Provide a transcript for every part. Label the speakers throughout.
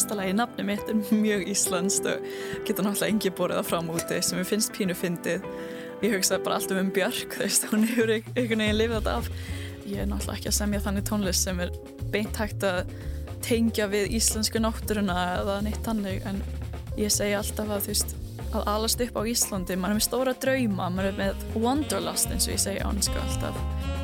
Speaker 1: fyrsta lagi nafni mitt er mjög íslenskt og getur náttúrulega engi borðið það fram úti sem ég finnst pínu fyndið. Ég hugsaði bara alltaf um Björk, þú veist, hún hefur einhvern veginn lifið þetta af. Ég er náttúrulega ekki að semja þannig tónlist sem er beint hægt að tengja við íslensku náttúruna eða neitt þannig en ég segi alltaf að þú veist að alast upp á Íslandi, maður er með stóra drauma, maður er með wanderlust eins og ég segi ánska alltaf.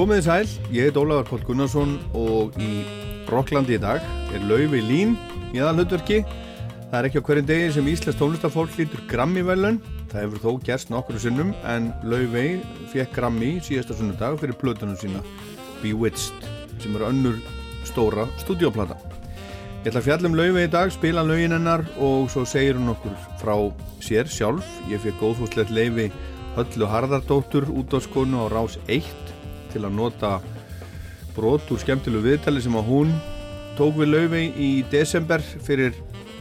Speaker 2: Komiði sæl, ég heit Ólafur Póll Gunnarsson og í Rokklandi í dag er Lauvi Lín í aðal hlutverki. Það er ekki á hverjum degi sem Íslands tónlistafólk lítur Grammy-velun. Það hefur þó gerst nokkru sinnum en Lauvi fekk Grammy síðasta sunnudag fyrir plötunum sína Bewitched sem er önnur stóra stúdíoplata. Ég ætla að fjalla um Lauvi í dag, spila laugin hennar og svo segir hún okkur frá sér sjálf. Ég fekk góðfúslegt leifi Höllu Harðardóttur út á skonu á Rás 1 til að nota brot úr skemmtilegu viðtali sem að hún tók við laufi í desember fyrir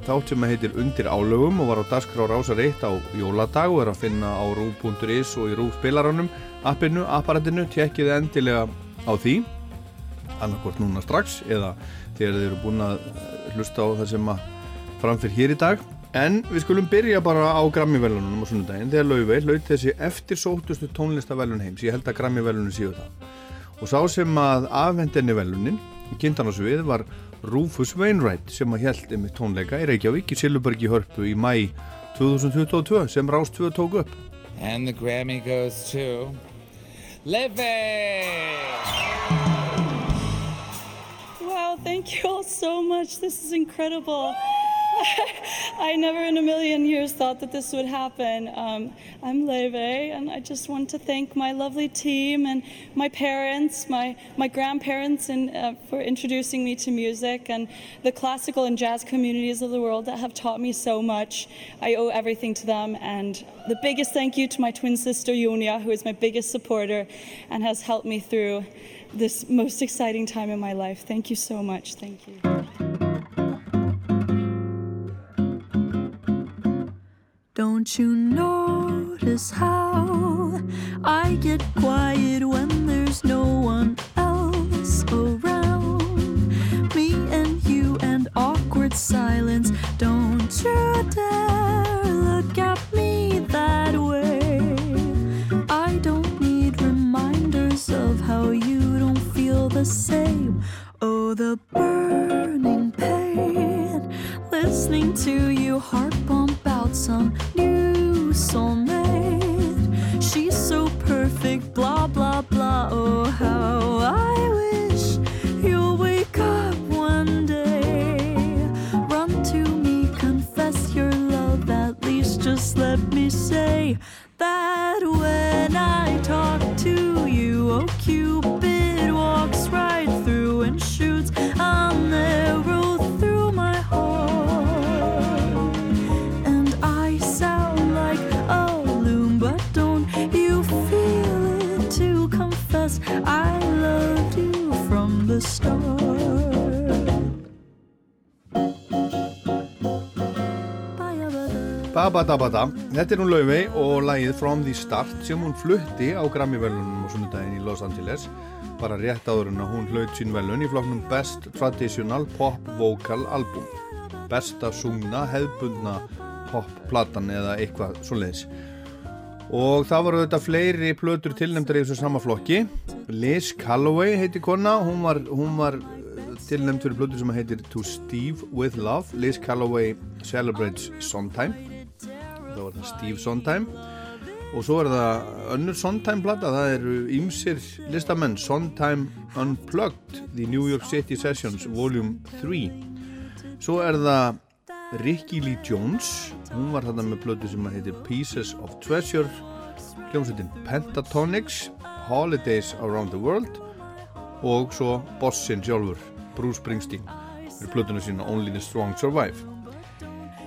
Speaker 2: þátt sem að heitir Undir álögum og var á Dasgrá Rásar 1 á jóladag og er að finna á rú.is og í rú spilaranum. Appinu, apparatinu, tjekkið endilega á því. Annarkort núna strax eða þegar þið eru búin að hlusta á það sem að framfyrir hér í dag en við skulum byrja bara á Grammy-velunum á sunnudaginn þegar Laufey hlaut þessi eftir sótustu tónlistavelun heims ég held að Grammy-velunum séu það og sá sem að afhendinni velunin kynntan á svið var Rufus Wainwright sem að held um tónleika í Reykjavík í Sillubergi hörpu í mæ 2022 sem Rás 2 tók upp
Speaker 3: And the Grammy goes to Livy!
Speaker 4: Wow, thank you all so much. This is incredible. I never in a million years thought that this would happen. Um, I'm Leve, and I just want to thank my lovely team and my parents, my, my grandparents, and, uh, for introducing me to music, and the classical and jazz communities of the world that have taught me so much. I owe everything to them, and the biggest thank you to my twin sister, Yunia, who is my biggest supporter and has helped me through this most exciting time in my life. Thank you so much. Thank you.
Speaker 5: Don't you notice how I get quiet when there's no one else around? Me and you and awkward silence. Don't you dare look at me that way. I don't need reminders of how you don't feel the same. Oh, the burning pain. Listening to you heart bump out some new soulmate. She's so perfect, blah, blah, blah. Oh, how
Speaker 2: Babadabada, þetta er hún Laufey og lagið From the Start sem hún flutti á Grammy-velunum á sunnudaginn í Los Angeles. Bara rétt áður en að hún hlaut sín velun í flokknum Best Traditional Pop Vocal Album. Besta sungna, hefðbundna popplatan eða eitthvað svoleiðis. Og það voru þetta fleiri plötur tilnæmdar í þessu sama flokki. Liz Calloway heiti kona. Hún var, hún var tilnæmt fyrir plötur sem heitir To Steve With Love. Liz Calloway Celebrates Sondheim það var það Steve Sondheim. Og svo er það önnur Sondheim plata það eru ymsir listamenn. Sondheim Unplugged The New York City Sessions Volume 3 svo er það Ricky Lee Jones hún var þarna með plötu sem heitir Pieces of Treasure. Hljómsveitin Pentatonics Holidays Around the World og svo bossin sjálfur Bruce Springsteen. Fyrir plötuna sína Only the Strong Survive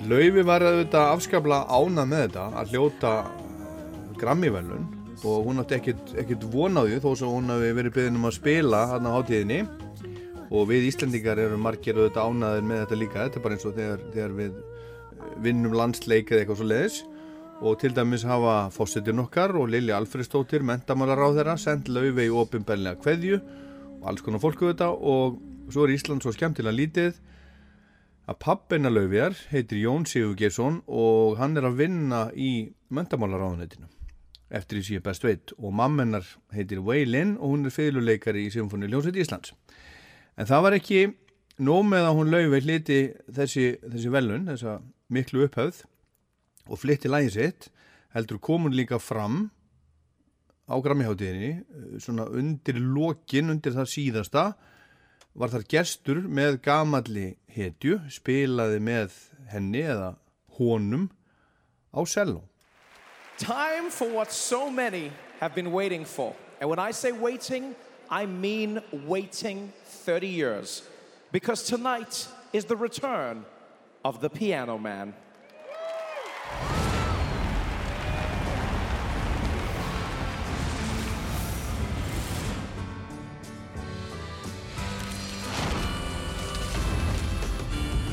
Speaker 2: Laufi var auðvitað afskapla ánað með þetta að hljóta Grammy-velun og hún átti ekkert, ekkert vonaði þó sem hún hafi verið beðin um að spila hann á hátíðinni. Og við Íslandingar erum margir auðvitað ánaðir með þetta líka. Þetta er bara eins og þegar, þegar við vinnum landsleik eða eitthvað svo leiðis og til dæmis hafa fósittin okkar og Lili Alfredsdóttir mentamálar á þeirra sendt laufi í ofinbellega kveðju og alls konar fólku þetta og svo er Ísland svo skemmtilega lítið að pappina laufjar heitir Jón Sigur Gesson og hann er að vinna í þennetinu eftir því sem ég best veit. Og mammenar heitir Wei Lin og hún er fyrirluleikari í Symfóni Ljónsveit Íslands. En það var ekki nóg með að hún laufi hliti þessi, þessi velun, þessa miklu upphauð og flytti lægið sitt heldur komun líka fram á Grammiháttíðinni svona undir lokin, undir það síðasta var þar gestur með gamalli hetju spilaði með henni eða honum á selló
Speaker 6: Time for what so many have been waiting for. And when I say waiting, I mean waiting 30 years. Because tonight is the return of the Piano Man.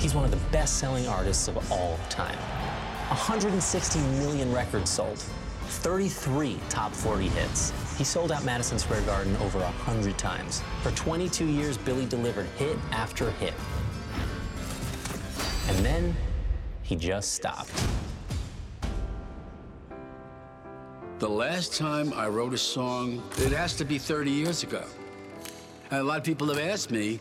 Speaker 7: He's one of the best selling artists of all time. 160 million records sold, 33 top 40 hits. He sold out Madison Square Garden over 100 times. For 22 years, Billy delivered hit after hit. And then he just stopped.
Speaker 8: The last time I wrote a song, it has to be 30 years ago. And a lot of people have asked me,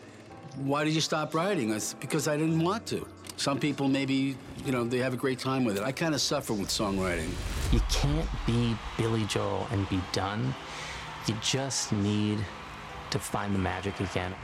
Speaker 8: why did you stop writing? It's because I didn't want to. Some people maybe, you know, they have a great time with it. I kind of suffer with songwriting.
Speaker 7: You can't be Billy Joel and be done. You just need to find the magic again.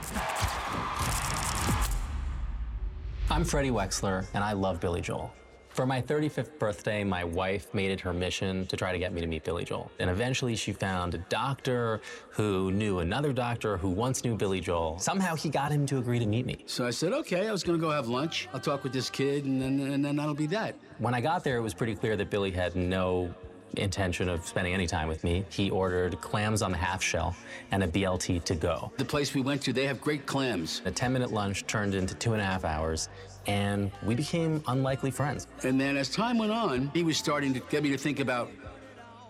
Speaker 7: I'm Freddie Wexler, and I love Billy Joel. For my 35th birthday, my wife made it her mission to try to get me to meet Billy Joel. And eventually she found a doctor who knew another doctor who once knew Billy Joel. Somehow he got him to agree to meet me.
Speaker 8: So I said, okay, I was going to go have lunch. I'll talk with this kid, and then, and then that'll be that.
Speaker 7: When I got there, it was pretty clear that Billy had no intention of spending any time with me. He ordered clams on the half shell and a BLT to go.
Speaker 8: The place we went to, they have great clams.
Speaker 7: A 10 minute lunch turned into two and a half hours, and we became unlikely friends.
Speaker 8: And then as time went on, he was starting to get me to think about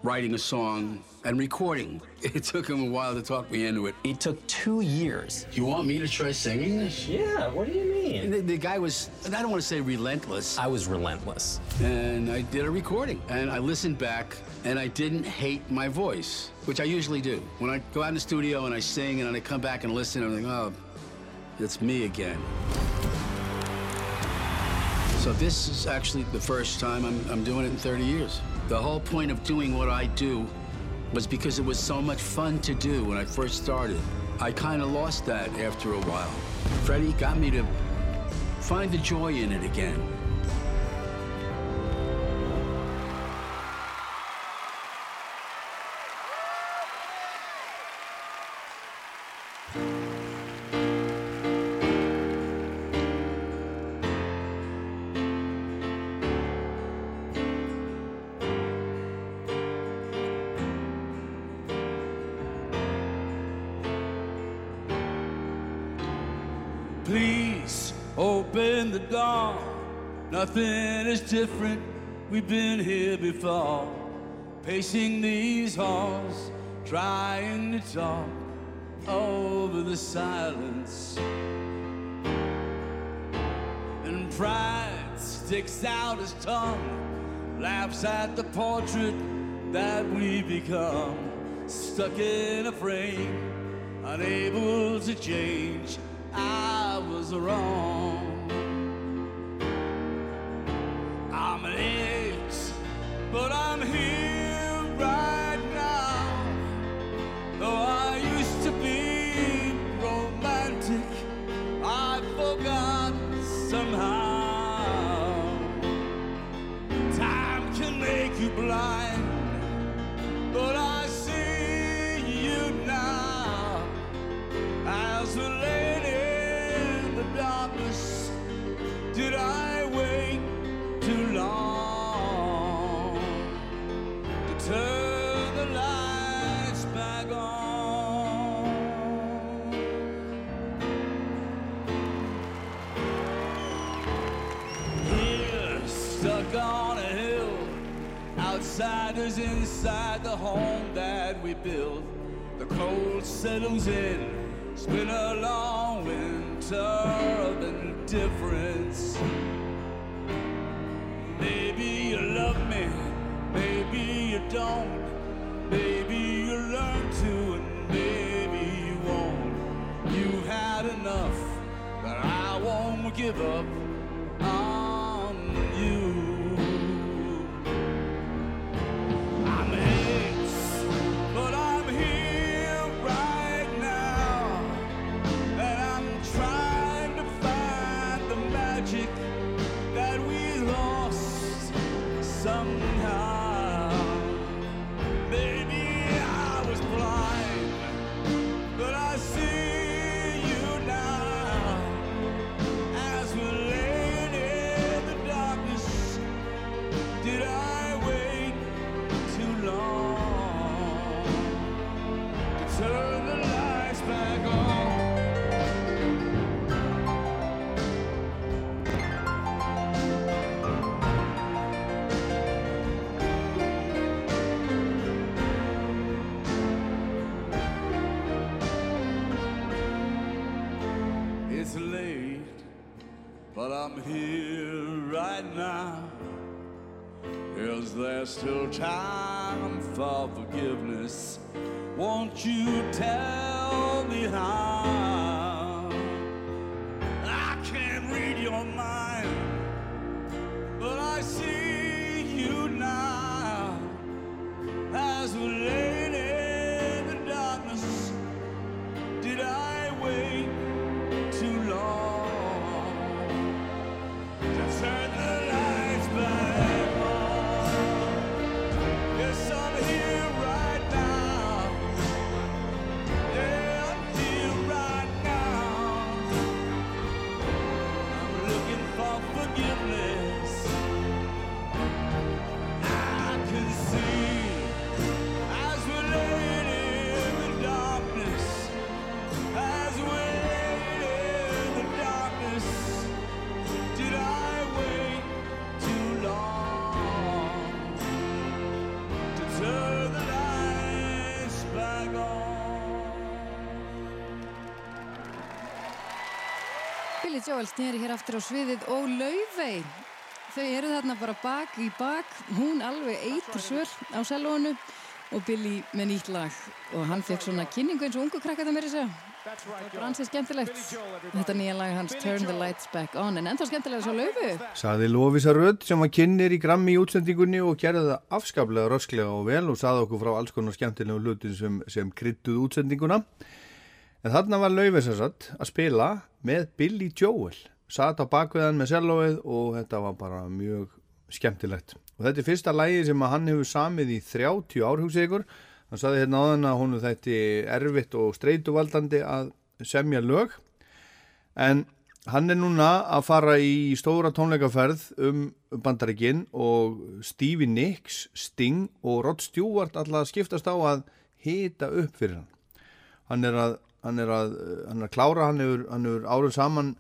Speaker 8: writing a song and recording. It took him a while to talk me into it.
Speaker 7: It took two years.
Speaker 8: You want me to try singing this?
Speaker 7: Yeah, what do you mean?
Speaker 8: The, the guy was, I don't want to say relentless.
Speaker 7: I was relentless.
Speaker 8: and I did a recording. And I listened back, and I didn't hate my voice, which I usually do. When I go out in the studio and I sing, and then I come back and listen, I'm like, oh, it's me again. So this is actually the first time I'm, I'm doing it in 30 years. The whole point of doing what I do was because it was so much fun to do when I first started. I kind of lost that after a while. Freddie got me to find the joy in it again.
Speaker 9: Nothing is different. We've been here before. Pacing these halls, trying to talk over the silence. And pride sticks out his tongue, laughs at the portrait that we become. Stuck in a frame, unable to change. I was wrong. But I'm here Outsiders inside the home that we built. The cold settles in, spin a long winter of indifference. Maybe you love me, maybe you don't. Maybe you learn to, and maybe you won't. You've had enough, but I won't give up Is there still time for forgiveness? Won't you tell me how?
Speaker 10: Joel snýri hér aftur á sviðið og Laufey. Þau eru þarna bara bak í bak. Hún alveg eitur svöl á selónu og Billy með nýtt lag. Og hann fekk svona kynningu eins og ungu krakka það mér að segja. Það var bara ansið skemmtilegt. Þetta nýja lag hans Turn the Lights Back On. En ennþá skemmtilega svo Laufey.
Speaker 2: Saði Lofísa Rödd sem var kynir í grammi í útsendingunni og gerði það afskaplega rösklega og vel og saði okkur frá alls konar skemmtilegu hlutin sem, sem kryttuð útsendinguna. En þarna var Laufísa Rödd að spila með Billy Joel. Satt á bakveðan með sellóið og þetta var bara mjög skemmtilegt. Og þetta er fyrsta lægi sem hann hefur samið í 30 árhugsið ykkur. Hann saði hérna áðan að hún þetta erfitt og streituvaldandi að semja lög. En hann er núna að fara í stóra tónleikaferð um bandaríkin og Stevie Nicks, Sting og Rod Stewart alltaf skiptast á að hita upp fyrir hann. Hann er að, hann er að, hann er að klára, hann hefur, hann hefur árið saman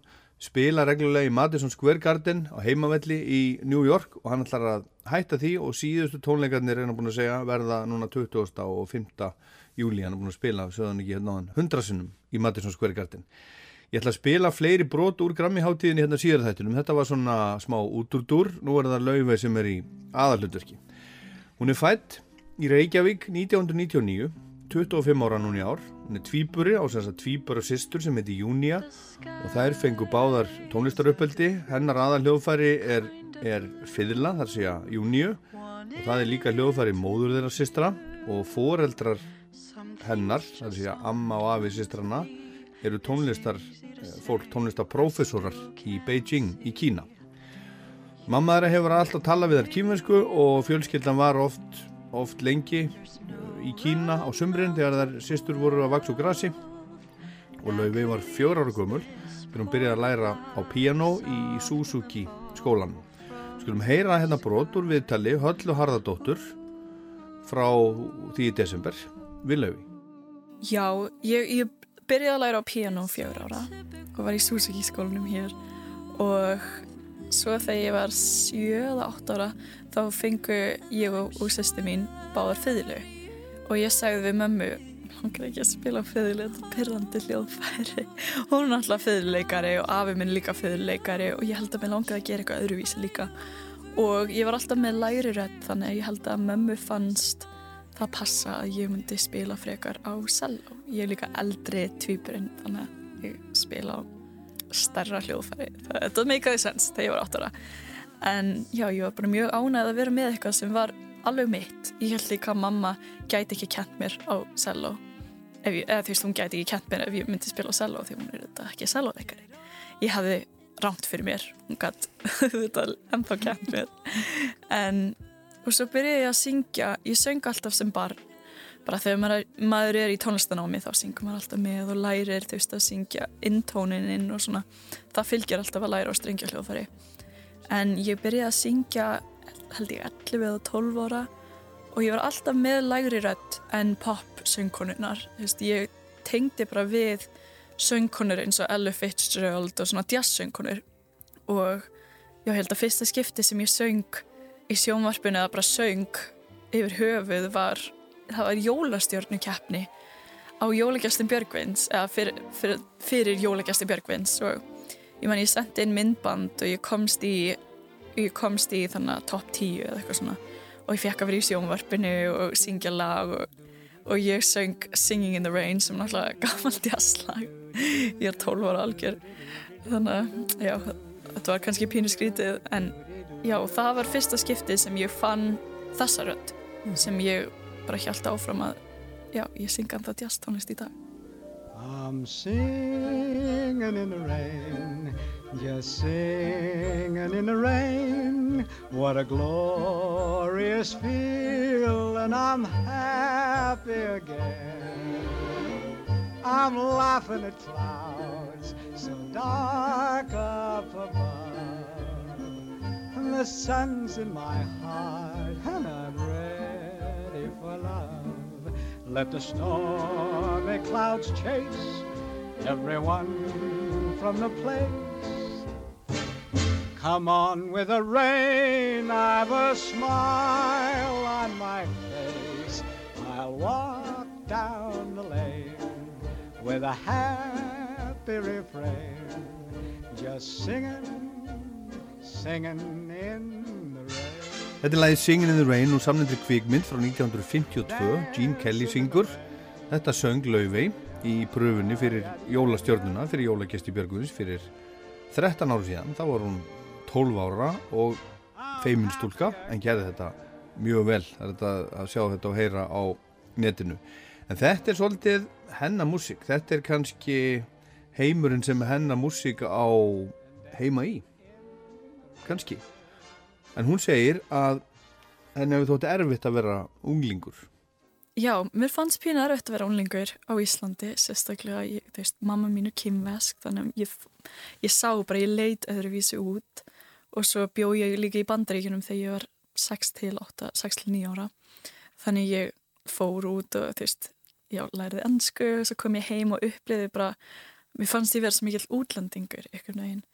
Speaker 2: spila reglulega í Madison Square Garden á heimavelli í New York og hann ætlar að hætta því og síðustu tónleikarnir er hann búin að segja verða núna 20. og 5. júli hann er búin að spila, sögðan ekki hérna á hann, hundrasinnum í Madison Square Garden. Ég ætla að spila fleiri brot úr Grammy-háttíðinni hérna síðar þættinum. Þetta var svona smá útúrdúr. Nú er það Laufey sem er í aðallutverki. Hún er fætt í Reykjavík 1999, 25 ára núni ár. Hún er tvíburi á þess að tvíbura sýstur sem heiti Júnia og þær fengu báðar tónlistaröppeldi. Hennar aðalljóðfæri er, er fiðla, þar sé að Júniu og það er líka hljóðfæri móður þeirra sýstra og foreldrar hennar, þar sé að amma og afi sýstrana eru tónlistar fólk, tónlistarprofessorar í Beijing í Kína. Mamma þeirra hefur alltaf talað við þær kýmvensku og fjölskyldan var oft, oft lengi í Kína á sumrin þegar þær sýstur voru að vaks og grasi og Laufey var fjóra ára gömul þegar hún byrjaði að læra á piano í Suzuki skólan. Skulum heyra hérna brotur viðtali Höllu Harðardóttur frá því í desember við Laufey.
Speaker 1: Já, ég, ég byrjaði að læra á piano fjögur ára og var í Suzuki skólanum hér og svo þegar ég var 7 eða 8 ára þá fengu ég og, og sýsti mín báðar fiðlu. Og ég sagði við mömmu langar ekki að spila fiðlu, þetta er pyrrandi hljóðfæri. Hún er alltaf fiðluleikari og afi minn líka fiðluleikari og ég held að mér langaði að gera eitthvað öðruvísi líka. Og ég var alltaf með læri rödd þannig að ég held að mömmu fannst það passa að ég myndi spila frekar á cello. Ég er líka eldri tvýpurinn þannig að ég spila á starra hljóðfæri. Þetta meikaði sens þegar ég var áttara. En já, ég var bara mjög ánægð að vera með eitthvað sem var alveg mitt. Ég held líka að mamma gæti ekki kent mér á cello. Ég, eða þú veist, hún gæti ekki kent mér ef ég myndi spila á cello því hún er þetta ekki cello-leikari. Ég hafði rámt fyrir mér. Hún gæti þetta ennþá kent mér. En og svo byrjaði ég að syngja ég söng alltaf sem barn bara þegar maður, maður er í tónlistanámi þá syngur maður alltaf með og lærir þú veist að syngja intónin inn og svona. Það fylgir alltaf að læra og strengja hljóðfæri en ég byrjaði að syngja held ég 11 eða 12 ára og ég var alltaf með lægri rött en pop söngkonunar ég tengdi bara við söngkonur eins og Ella Fitzgerald og svona jazz söngkonur og ég held að fyrsta skipti sem ég söng í sjónvarpinu eða bara söng yfir höfuð var það var jólastjórnu keppni á jólagjastin Björgvins eða fyrir, fyrir, fyrir jólagjastin Björgvins og ég man ég sendi inn myndband og ég komst í ég komst í þannig að top 10 eða eitthvað svona. Og ég fekk að vera í sjónvarpinu og syngja lag og, og ég söng Singing in the Rain sem náttúrulega gammalt jazzlag. Ég er 12 ára algjör. Þannig að já, þetta var kannski pínu skrítið en já, það var fyrsta skiptið sem ég fann þessa rödd mm. sem ég bara hjálta áfram að já, ég synga um það jazztónlist í dag.
Speaker 11: I'm singing in the rain Just singing in the rain. What a glorious feel And I'm happy again. I'm laughing at clouds So dark up above. The sun's in my heart and I'm ready for love. Let the stormy clouds chase everyone from the place. Come on with the rain, I've a smile on my face. I'll walk down the lane with a happy refrain, just singing
Speaker 2: Þetta er lagið Singin' in the Rain og samnendri kvikmynd frá 1952, Gene Kelly syngur. Þetta söng Laufey í pröfunni fyrir jólastjörnuna, fyrir jólagesti Björguðins, fyrir 13 ára síðan. Þá var hún 12 ára og feiminstúlka en gerði þetta mjög vel. Það er þetta að sjá þetta og heyra á netinu. En þetta er svolítið hennar músík. Þetta er kannski heimurinn sem hennar músík á heima í kannski en hún segir að henni hefur þótt erfitt að vera unglingur.
Speaker 1: Já, mér fannst pínu erfitt að vera unglingur á Íslandi sérstaklega, ég, þú veist, mamma mín er kymvesk þannig að ég, ég sá bara, ég leit öðruvísi út og svo bjóð ég líka í bandaríkunum þegar ég var 6-8, 6-9 ára. Þannig ég fór út og þú veist, já, læriði ennsku og svo kom ég heim og uppliði bara mér fannst ég verið svo mikill útlandingur ykkur neginn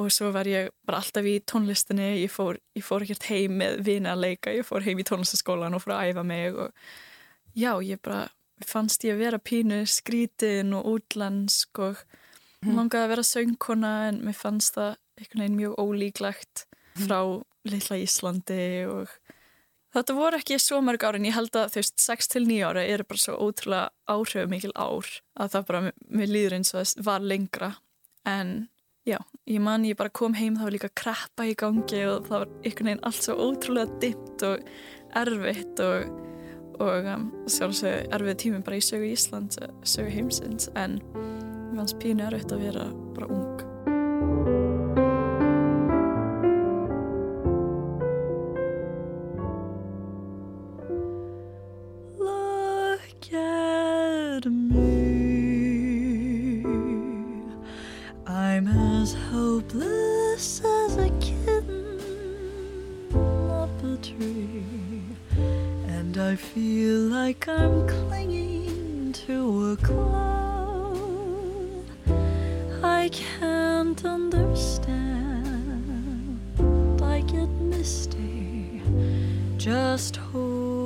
Speaker 1: og svo var ég bara alltaf í tónlistinni ég fór, ég fór ekkert heim með vina að leika, ég fór heim í tónlistaskólan og fór að æfa mig og já, ég bara fannst ég að vera pínu skrítin og útlensk og mm. langaði að vera söngkona en mér fannst það einhvern veginn mjög ólíklegt mhm. frá litla Íslandi og þetta voru ekki svo mörg ára en ég held að þú veist 6-9 ára eru bara svo ótrúlega áhrifumikil ár að það bara, mér líður eins og það var lengra en Já, ég man ég bara kom heim þá var líka kreppa í gangi og það var einhvern veginn allt svo ótrúlega dimt og erfitt og, og um, sjálfsög erfið tími bara í sögu Ísland, sögu heimsins en mér fannst pínu erfitt að vera bara ung.
Speaker 5: Look at me as hopeless as a kitten up a tree, and I feel like I'm clinging to a cloud. I can't understand. I get misty.
Speaker 1: Just hold.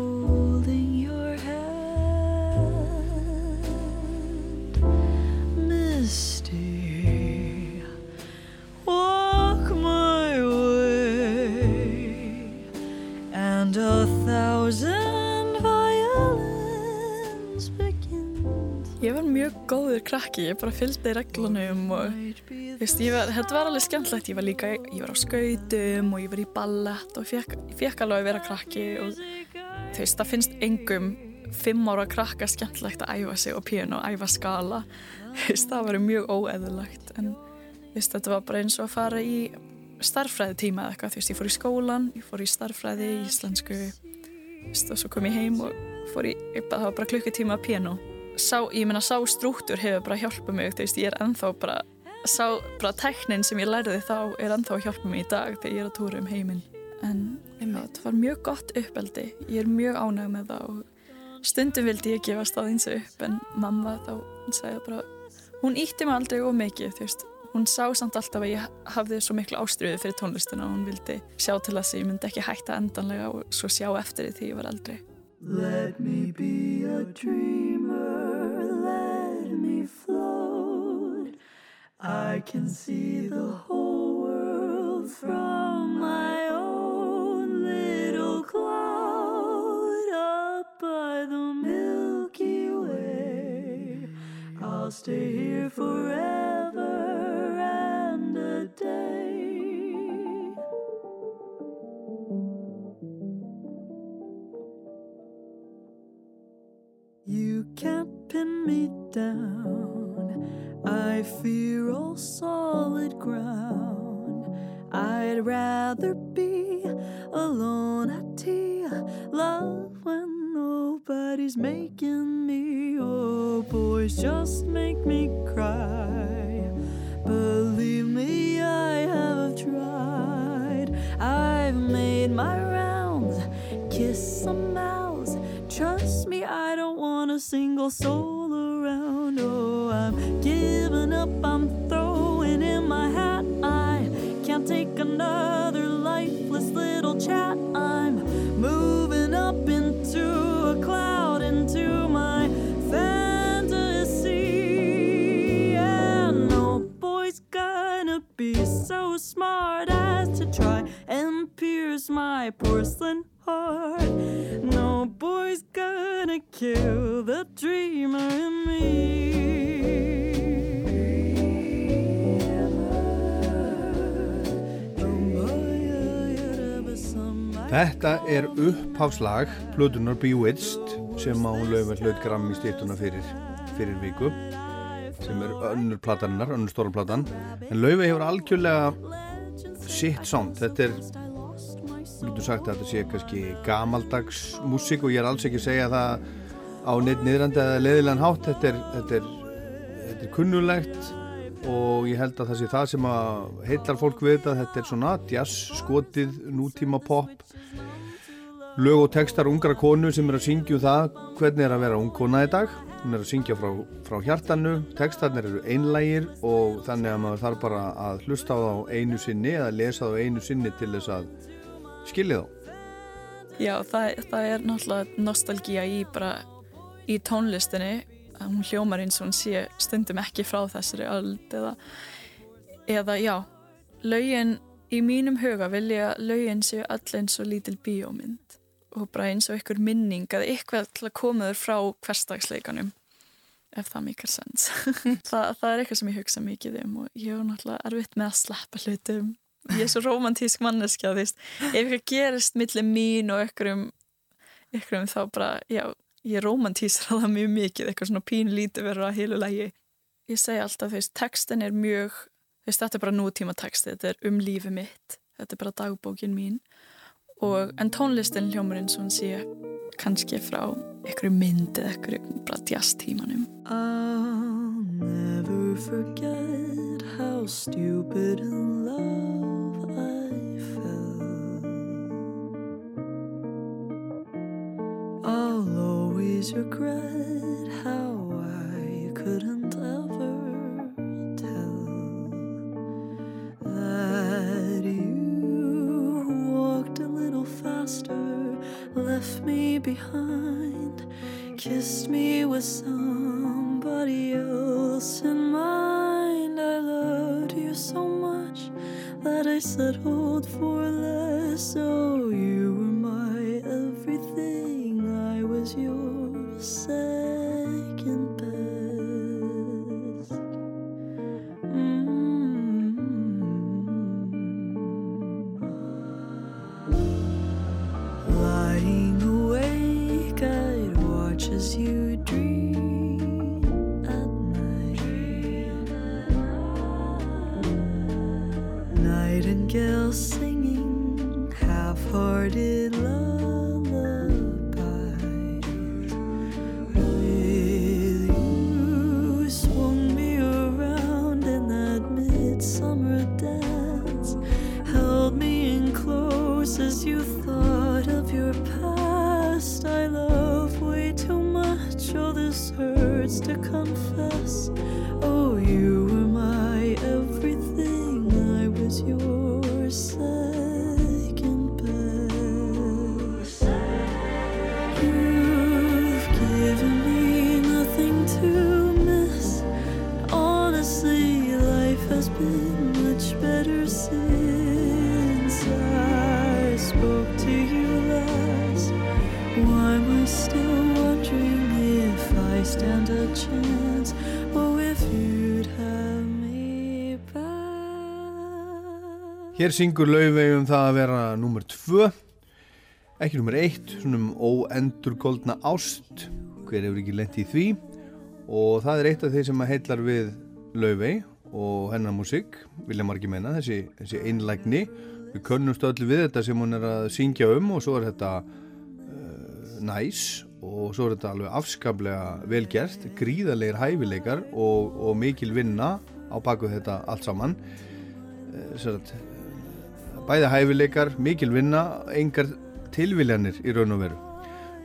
Speaker 1: Mjög góður krakki, ég bara fylgdi reglunum og veist, var, þetta var alveg skemmtlegt, ég var líka, ég var á skautum og ég var í ballett og ég fekk alveg að vera krakki og þú veist, það finnst engum fimm ára krakka skemmtlegt að æfa sig og píun og æfa skala, þú veist, það var mjög óeðulegt en þú veist, þetta var bara eins og að fara í starffræði tíma eða eitthvað, þú veist, ég fór í skólan, ég fór í starffræði, íslensku, þú veist, og svo kom ég heim og fór í, það var bara klukkutíma að píanu sá, ég meina sá strúktur hefur bara hjálpað mig, þú veist, ég er ennþá bara sá bara teknin sem ég lærði þá er ennþá að hjálpa mig í dag þegar ég er að túra um heiminn. En það var mjög gott uppeldi ég er mjög ánæg með það og stundum vildi ég gefa staðins upp en mamma þá, hún sagði bara hún ítti mig aldrei of mikið, þú veist. Hún sá samt alltaf að ég hafði svo miklu ástriði fyrir tónlistina og hún vildi sjá til þess að ég myndi ekki hætta endanlega og svo sjá eftir því ég var eldri.
Speaker 5: Let me be a dreamer, I can see the whole world from my own little cloud up by the Milky Way. I'll stay here forever and a day. You can't pin me down. I fear all solid ground. I'd rather be alone at tea. Love when nobody's making me. Oh, boys, just make me cry. Believe me, I have tried. I've made my rounds, kissed some mouths. Trust me, I don't want a single soul around. Oh, I'm giving up, I'm throwing in my hat. I can't take another lifeless little chat. I'm moving up into a cloud, into my fantasy. And no boy's gonna be so smart as to try and pierce my porcelain heart. No boy's gonna kill the dreamer in me.
Speaker 2: Þetta er uppháslag Plutunar Bewitched sem hún lögum hlaut gram í stýttuna fyrir, fyrir viku sem er önnur plataninnar, önnur stóra platan en Laufi hefur algjörlega sitt sound þetta er, við getum sagt að þetta sé kannski gamaldags músík og ég er alls ekki að segja það á neitt niðrandi eða leðilegan hátt. Þetta er, þetta er, þetta er kunnulegt og ég held að það sé það sem að heitlar fólk við þetta. Þetta er svona jazz, skotið, nútíma pop. Lög og textar ungra konu sem er að syngja um það hvernig er að vera ung kona í dag. Hún er að syngja frá, frá hjartanu. Textarnir eru einlægir og þannig að maður þarf bara að hlusta á þá einu sinni eða lesa þá einu sinni til þess að skilja þá?
Speaker 1: Já, það, það er náttúrulega nostalgía í í tónlistinni. Að hún hljómar eins og hún sé stundum ekki frá þessari öld eða, eða já lögin í mínum huga vilja lögin séu öll eins og lítil bíómynd og bara eins og ykkur minning eða eitthvað til að koma þur frá hverstagsleikanum ef það mikar sens það, það er eitthvað sem ég hugsa mikið um og ég er náttúrulega erfitt með að sleppa hlutum ég er svo romantísk veist, ef eitthvað gerist millir mín og ykkurum ykkurum þá bara, já, ég romantísra það mjög mikið, eitthvað svona pín lítið verður að heilu lægi ég segi alltaf, þú veist, textin er mjög þú veist, þetta er bara nútíma texti, þetta er um lífi mitt þetta er bara dagbókin mín. Og, en tónlistin hljómurinn svo hann sé kannski frá einhverju mynd eða einhverju bara jazztímanum
Speaker 5: I'll never forget how stupid in love I'll always regret how I couldn't ever tell that you walked a little faster left me behind, kissed me with somebody else in mind. I loved you so much that I settled for less. Oh, you were my everything, I was your second best. Mm. Lying awake, I'd watch as you dream at night. Nightingale singing half-hearted lullabies.
Speaker 2: Hér syngur laufey um það að vera nummer tvö, ekki nummer eitt, svona um óendurgoldna ást, hver hefur ekki lent í því? Og það er eitt af þeir sem að heillar við laufey og hennar músík, vilja margir menna, þessi, þessi einlægni, við könnumst öllu við þetta sem hún er að syngja um og svo er þetta uh, næs og svo er þetta alveg afskaplega velgert, gríðarlegar hæfileikar og, og mikil vinna á baku þetta allt saman. Uh, bæði hæfileikar, mikil vinna, engar tilviljanir í raun og veru.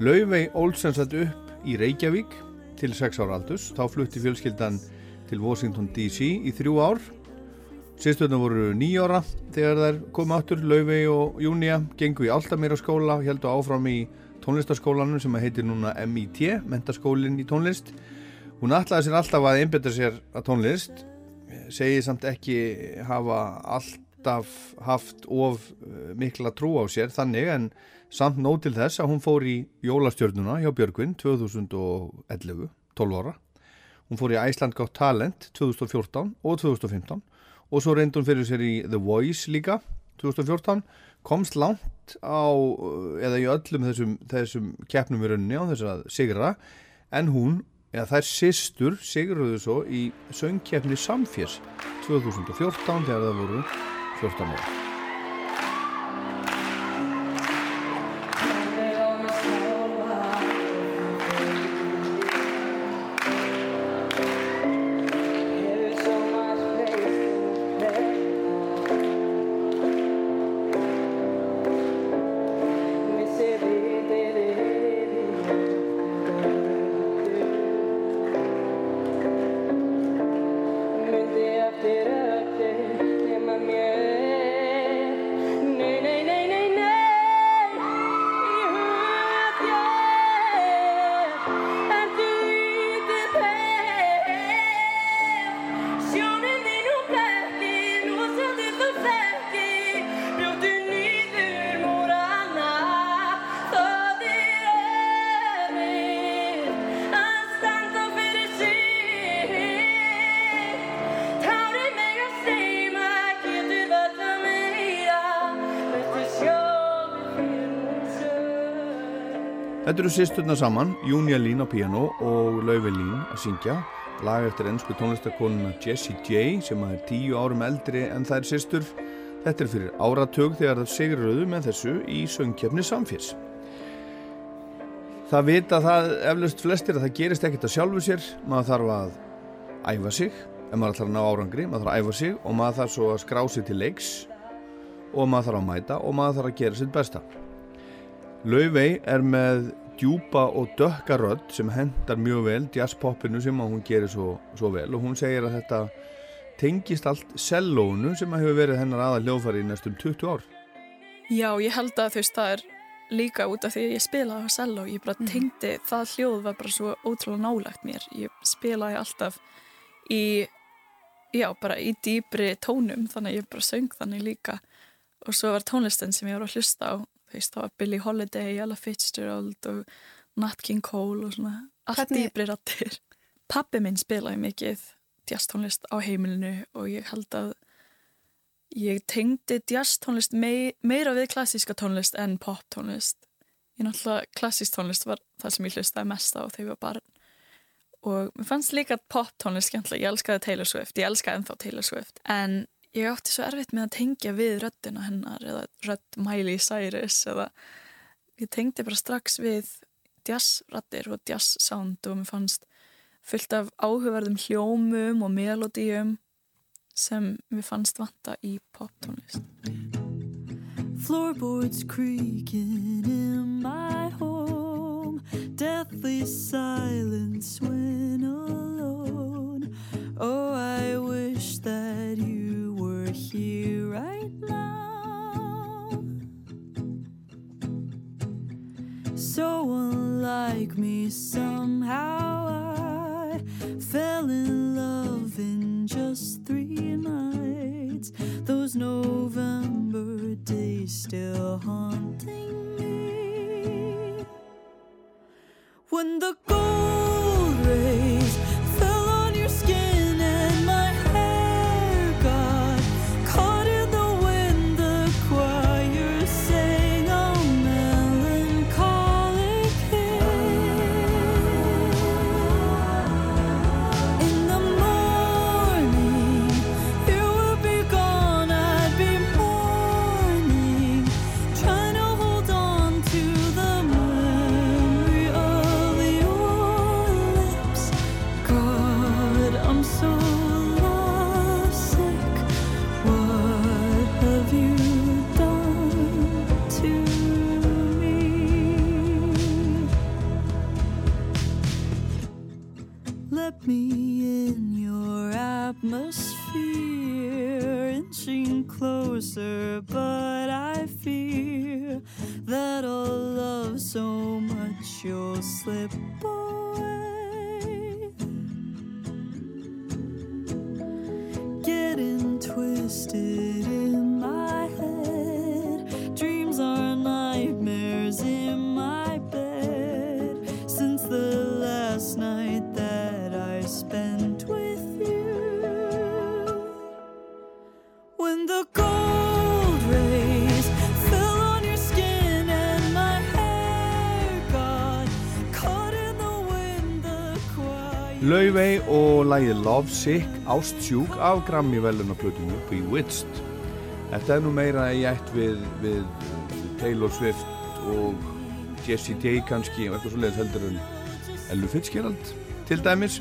Speaker 2: Laufey Olsen satt upp í Reykjavík til 6 ára aldus, þá flutti fjölskyldan til Washington DC í þrjú ár. Sýsturna voru nýjára þegar þær komu áttur, Laufey og Júnia, gengu í Altamira skóla, heldu áfram í tónlistaskólanum sem heitir núna MIT, mentaskólinn í tónlist. Hún ætlaði sér alltaf að einbetta sér að tónlist, segi samt ekki hafa alltaf haft of eh, mikla trú á sér þannig en samt nóg til þess að hún fór í jólastjörnuna hjá Björgvin 2011, 12 ára. Hún fór í Iceland Got Talent 2014 og 2015 og svo reyndi hún fyrir sér í The Voice líka 2014, komst langt á, eða í öllum þessum, þessum keppnum í rauninni á þess að sigra, en hún eða þær sýstur sigruðu svo í söngkeppni Samfjers 2014 þegar það voru 14 ára. Þetta eru sýsturna saman, Júnia Lín á piano og Laufey Lín að syngja lag eftir ennsku tónlistakonuna Jessie J sem er tíu árum eldri en það er sýstur. Þetta er fyrir áratug þegar það siguröðu með þessu í söngkjöfni samférs. Það vita það eflaust flestir að það gerist ekkert að sjálfu sér, maður þarf að æfa sig, ef maður ætlar að ná árangri, maður þarf að æfa sig og maður þarf svo að skrá sig til leiks og maður þarf að mæta og maður þarf að gera sitt besta. Laufey er með djúpa og dökka rödd sem hendar mjög vel jazzpoppinu sem hún gerir svo, svo vel. Og hún segir að þetta tengist allt sellónu sem hefur verið hennar aða hljóðfari í næstum 20 ár.
Speaker 1: Já, ég held að þú veist það er líka út af því að ég spilaði á cello ég bara tengdi, það hljóð var bara svo ótrúlega nálagt mér. Ég spilaði alltaf í já, bara í dýbri tónum þannig að ég bara söng þannig líka. Og svo var tónlistin sem ég var að hlusta á veist, það var Billie Holiday, Ella Fitzgerald og Nat King Cole og svona allt dýbri rattir Pappi minn spilaði mikið jazztónlist á heimilinu og ég held að ég tengdi jazztónlist mei, meira við klassíska tónlist en poptónlist ég náttúrulega klassísk tónlist var það sem ég hlustaði mest á þegar ég var barn. Og mér fannst líka poptónlist skemmtilega, ég elskaði Taylor Swift. Ég elskaði ennþá Taylor Swift. En ég átti svo erfitt með að tengja við röddina hennar eða rödd Miley Cyrus eða ég tengdi bara strax við jazzrattir og jazz sound og mér fannst fullt af áhugaverðum hljómum og melodíum sem mér fannst vanta í poptónlist
Speaker 5: Floorboards creaking in my home, deathly silence when alone. Oh, I wish that you here right now. So unlike me, somehow I fell in love in just three nights. Those November days still haunting me. When the Me in your atmosphere, inching closer, but I fear that I'll love so much you'll slip away. Getting twisted in my head,
Speaker 2: Laufey og lægið Love Sick Ástsjúk af Grammy velunarplötunni Bewitched Þetta er nú meira í ætt við, við Taylor Swift og Jessie J kannski og eitthvað svo leiðis heldur en Ellu Fitzgerald til dæmis.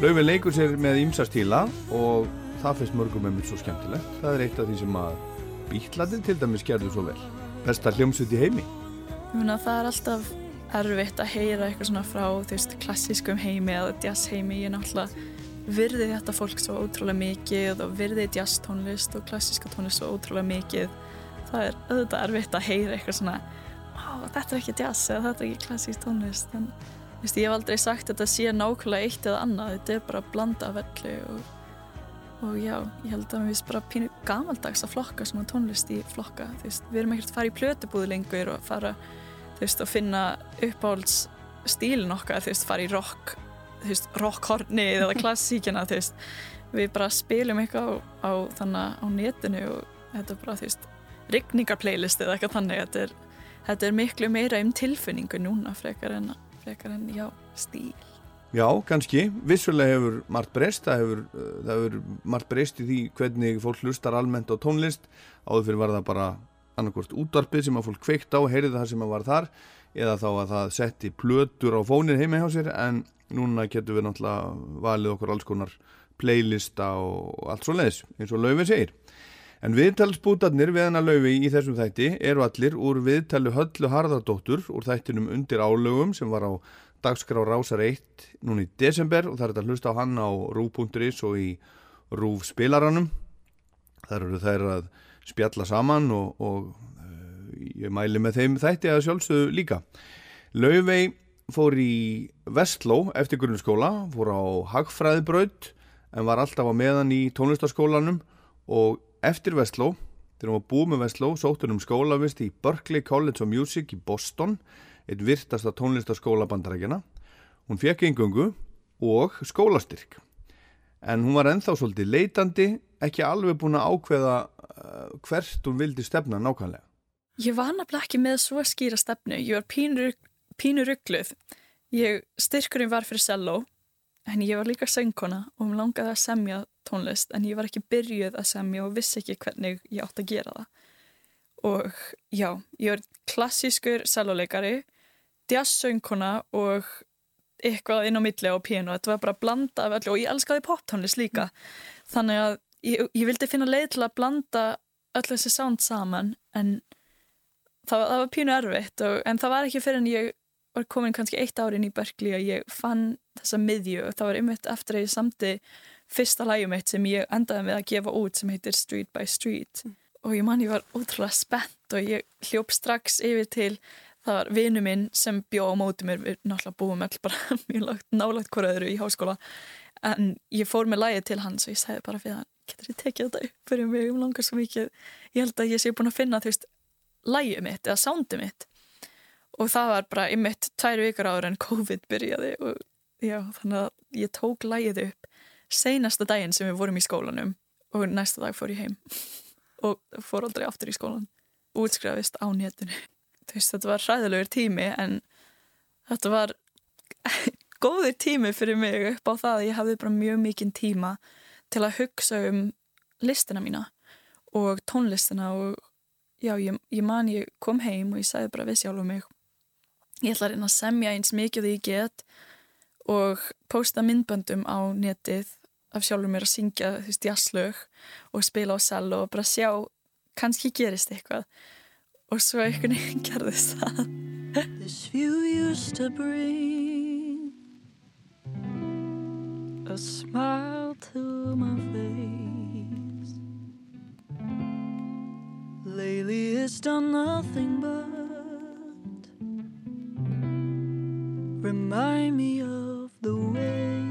Speaker 2: Laufey leikur sér með ímsa stíla og það finnst mörgum með mér svo skemmtilegt. Það er eitt af því sem að bítladir til dæmis gerðu svo vel. Besta hljómsveit í heimi.
Speaker 1: Ég meina, það er alltaf erfitt að heyra eitthvað svona frá þú veist, klassískum heimi eða jazz heimi. Ég náttúrulega virði þetta fólk svo ótrúlega mikið og virði jazz tónlist og klassíska tónlist svo ótrúlega mikið. Það er auðvitað erfitt að heyra eitthvað svona þetta er ekki jazz eða þetta er ekki klassísk tónlist. En veist, ég hef aldrei sagt að þetta sé nákvæmlega eitt eða annað. Þetta er bara að blanda öllu og, og já, ég held að við finnst bara pínu gamaldags að flokka svona tónlist í flokka. Veist, við erum ekkert að fara í plötubúðu lengur og fara þú veist, að finna uppáhalds stílin okkar, þú veist, fara í rock þú veist, rockhornið eða klassíkina, þú veist, við bara spilum eitthvað á, á þannig á netinu og þetta er bara, þú veist rigningarplaylist eða eitthvað þannig þetta er, þetta er miklu meira um tilfinningu núna frekar en, frekar en já, stíl
Speaker 2: Já, kannski. Vissulega hefur margt breyst, það hefur, það hefur margt breyst í því hvernig fólk hlustar almennt á tónlist. Áður fyrir var það bara annarkvort útvarpið sem að fólk kveikt á, heyrið það sem að var þar eða þá að það setti plötur á fónir heima hjá sér en núna getum við náttúrulega valið okkur alls konar playlista og allt svo leiðis eins og Laufi segir. En viðtalsbútarnir við hennar Laufi í þessum þætti eru allir úr viðtali Höllu Harðardóttur úr þættinum undir álögum sem var á dagskrá Rásar 1 núna í desember og það er að hlusta á hann á rúf.is og í rúf spilaranum. Þar eru þær að spjalla saman og, og uh, ég mæli með þeim þætti að sjálfsögðu líka. Laufey fór í Vestló eftir grunnskóla, fór á Hagfræðibraut en var alltaf á meðan í tónlistaskólanum og eftir Vestló, þegar hún var búið með Vestló, sótt hún um skólavist í Berklee College of Music í Boston, eitt virtasta tónlistaskóla bandarækjana. Hún fekk yngöngu og skólastyrk. En hún var enþá svolítið leitandi, ekki alveg búin að ákveða hvert hún vildi stefna nákvæmlega.
Speaker 1: Ég var nefnilega ekki með svo skýra stefnu. Ég var pínur, pínur ruggluð. Ég, styrkurinn var fyrir selló, en ég var líka söngkona og hún langaði að semja tónlist, en ég var ekki byrjuð að semja og vissi ekki hvernig ég átt að gera það. Og já, ég var klassískur sellóleikari, jazzsöngkona og eitthvað inn á milli á piano. Þetta var bara að blanda af öllu og ég elskaði poptónlist líka. Þannig að ég, ég vildi finna leið til að blanda öll þessi sound saman en það, það var pínu erfitt og, en það var ekki fyrir en ég var komin kannski eitt árin í Berkeley að ég fann þessa miðju og það var einmitt eftir að ég samti fyrsta lægum eitt sem ég endaði með að gefa út sem heitir Street by Street mm. og ég man ég var útrúlega spennt og ég hljóp strax yfir til það var vinu minn sem bjó á móti mér við náttúrulega búum all bara mjög lagt, nálagt hverju öðru í háskóla en ég fór með lægið til hans og ég segði bara fyrir hann getur ég tekið þetta upp fyrir mig? Um langar svo mikið. Ég held að ég sé búin að finna þú veist lægið mitt eða soundið mitt. Og það var bara mitt tæru ykkur áður en COVID byrjaði og já, þannig að ég tók lægið upp seinasta daginn sem við vorum í skólanum og næsta dag fór ég heim og fór aldrei aftur í skólan útskrafist á néttinu veist, þetta var hræðilegur tími en þetta var góður tími fyrir mig upp á það að ég hafði bara mjög mikinn tíma til að hugsa um listina mína og tónlistina og já, ég, ég man ég kom heim og ég sagði bara við sjálf um mig ég ætla að reyna að semja eins mikið því ég get og posta myndböndum á netið af sjálfur mér að syngja þú veist jazzlög og spila á sel og bara sjá kannski gerist eitthvað. Og svo einhvern veginn gerðist það
Speaker 5: a smile to my face. Lately it's done nothing but remind me of the way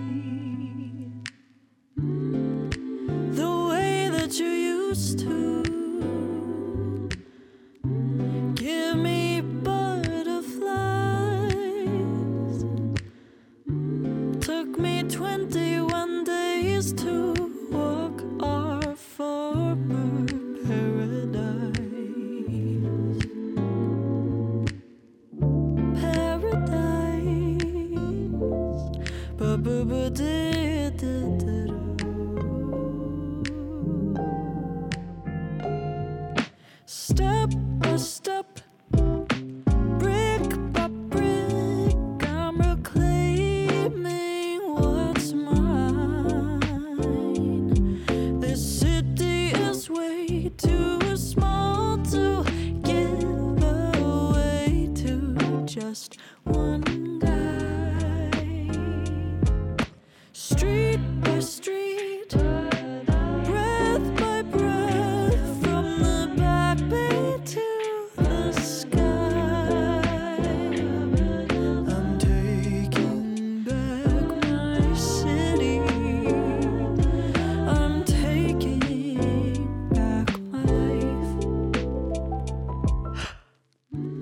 Speaker 5: the way that you used to took me 21 days to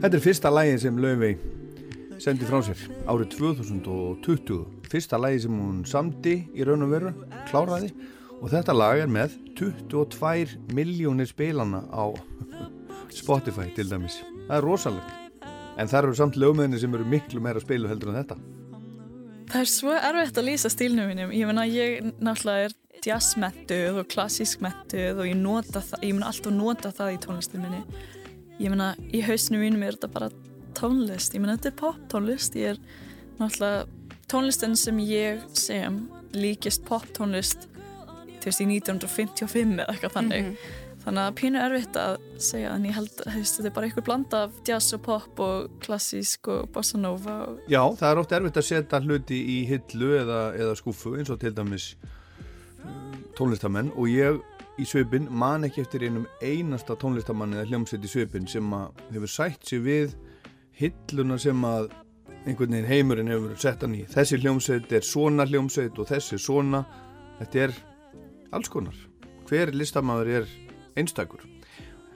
Speaker 2: Þetta er fyrsta lægin sem Laufey sendi frá sér árið 2020. Fyrsta lægi sem hún samdi í raun og veru, kláraði og þetta lag er með 22 miljónir spilana á Spotify til dæmis. Það er rosalegt. En það eru samt lögmeðinni sem eru miklu meira spilu heldur en þetta.
Speaker 1: Það er svo erfitt að lýsa stílnum mínum. Ég meina, ég náttúrulega er jazzmettuð og klassískmettuð og ég nota það, ég meina alltaf nota það í tónlistin minni. Ég meina, í hausnum mínum er þetta bara tónlist. Ég meina, þetta er poptónlist. Ég er náttúrulega tónlistin sem ég sem líkist poptónlist þú veist, í 1955 eða eitthvað þannig. Þannig að pínu erfitt að segja en ég held að þetta er bara einhver blanda af jazz og pop og klassísk og bossa nova og
Speaker 2: Já, það er oft erfitt að setja hluti í hillu eða, eða skúfu eins og til dæmis um, tónlistamenn og ég, í svipin man ekki eftir einum einasta tónlistamanni eða hljómsveit í svipin sem hefur sætt sér við hilluna sem að einhvern veginn heimurinn hefur sett hann í. Þessi hljómsveit er svona hljómsveit og þessi svona. Þetta er alls konar. Hver listamæður er einstakur.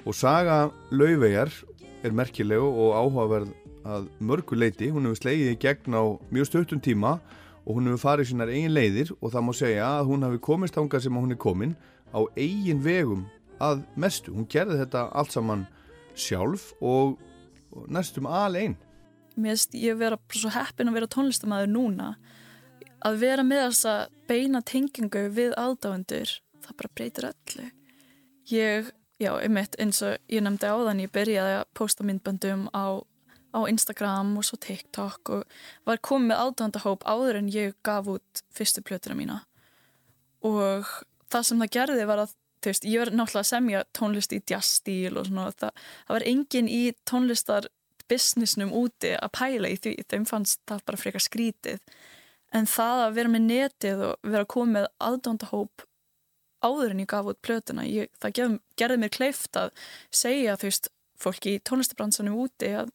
Speaker 2: Og saga Laufeyjar er merkileg og áhugaverð að mörgu leiti, hún hefur slegið í gegn á mjög stöttum tíma og hún hefur farið sínar eigin leiðir og það má segja að hún hafi komist ánga sem hún er komin á eigin vegum að mestu. Hún gerði þetta allt saman sjálf og næstum alveg.
Speaker 1: Mér finnst ég vera svo heppin að vera tónlistamæður núna að vera með þessa beina tengingu við aðdáendur, það bara breytir öllu. Ég, já, einmitt eins og ég nefndi á þann, ég byrjaði að posta myndböndum á, á Instagram og svo TikTok og var komið með aðdáendahóp áður en ég gaf út fyrstu plötuna mína og það sem það gerði var að veist, ég var náttúrulega að semja tónlist í jazzstíl og svona það, það var engin í tónlistar businessnum úti að pæla í því. Þeim fannst það bara frekar skrítið. En það að vera með netið og vera að koma með aðdóndahóp áður en ég gaf út plötuna ég, það gef, gerði mér kleift að segja þú veist, fólki í tónlistabransanum úti að,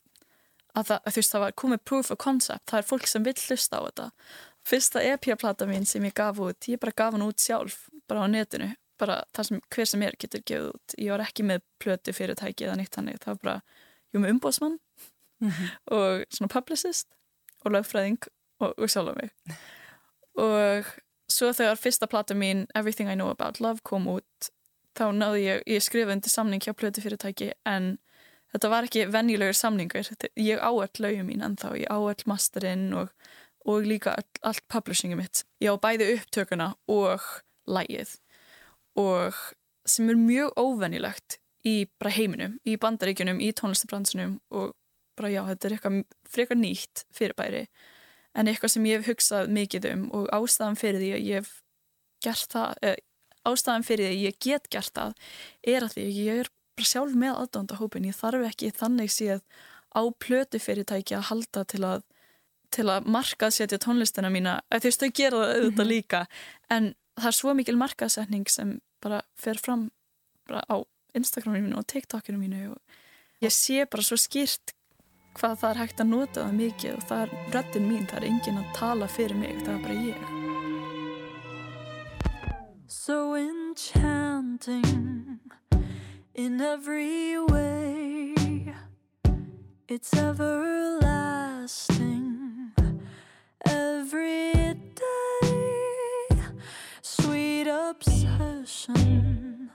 Speaker 1: að það, þú veist, það var komið proof of concept, það er fólk sem vill hlusta á þetta. Fyrsta EP-plata mín sem ég gaf út, ég bara gaf hann út sjálf bara á netinu, bara það sem hver sem er getur gefið út, ég var ekki með plötu fyrirtæki eða nýtt hannig, það var bara ég var með umbóðsmann mm -hmm. og svona publicist og lögfræðing og, og sjálf á mig. Og svo þegar fyrsta plata mín Everything I Know About Love kom út þá náði ég, ég skrifa undir samning hjá plötu fyrirtæki en þetta var ekki venjulegur samningur. Ég áall lögum mín en þá ég áall masterinn og, og líka all, allt publishingum mitt. Ég á bæði upptökuna og lægið og sem er mjög óvenjulegt í bara heiminum, í bandaríkjunum, í tónlistabransunum og bara já, þetta er eitthvað frekar nýtt fyrirbæri en eitthvað sem ég hef hugsað mikið um og ástæðan fyrir því að ég hef gert það, eh, ástæðan fyrir því að ég get gert það er að því að ég er bara sjálf með aðdóndahópin, ég þarf ekki þannig séð á plötu fyrirtæki að halda til að til að markaðsetja tónlistina mína þú veist, þau gera það auðvitað
Speaker 10: Mhm.
Speaker 1: líka en það er svo mikil markaðsetning sem bara fer fram bara á Instagraminu mínu og TikTokinu mínu og ég sé bara svo skýrt hvað það er hægt að nota það mikið og það er röddin mín, það er enginn að tala fyrir mig, það er bara ég
Speaker 5: so enchanting in every way. It's everlasting every day. Obsession,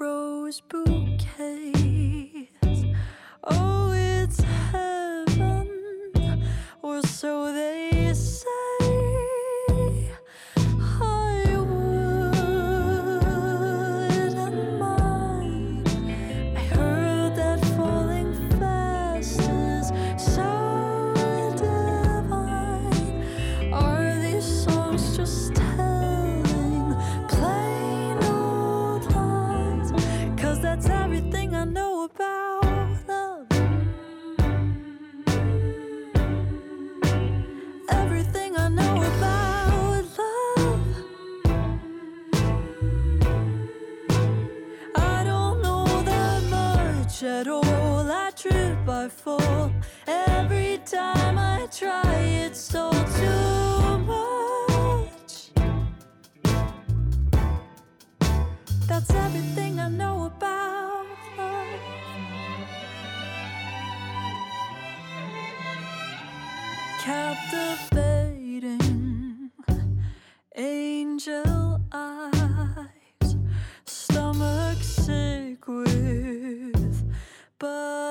Speaker 5: rose bouquets. Oh, it's heaven, or so they at all. I trip, I fall. Every time I try, it's all too much. That's everything I know about love. Captivating angel eyes, with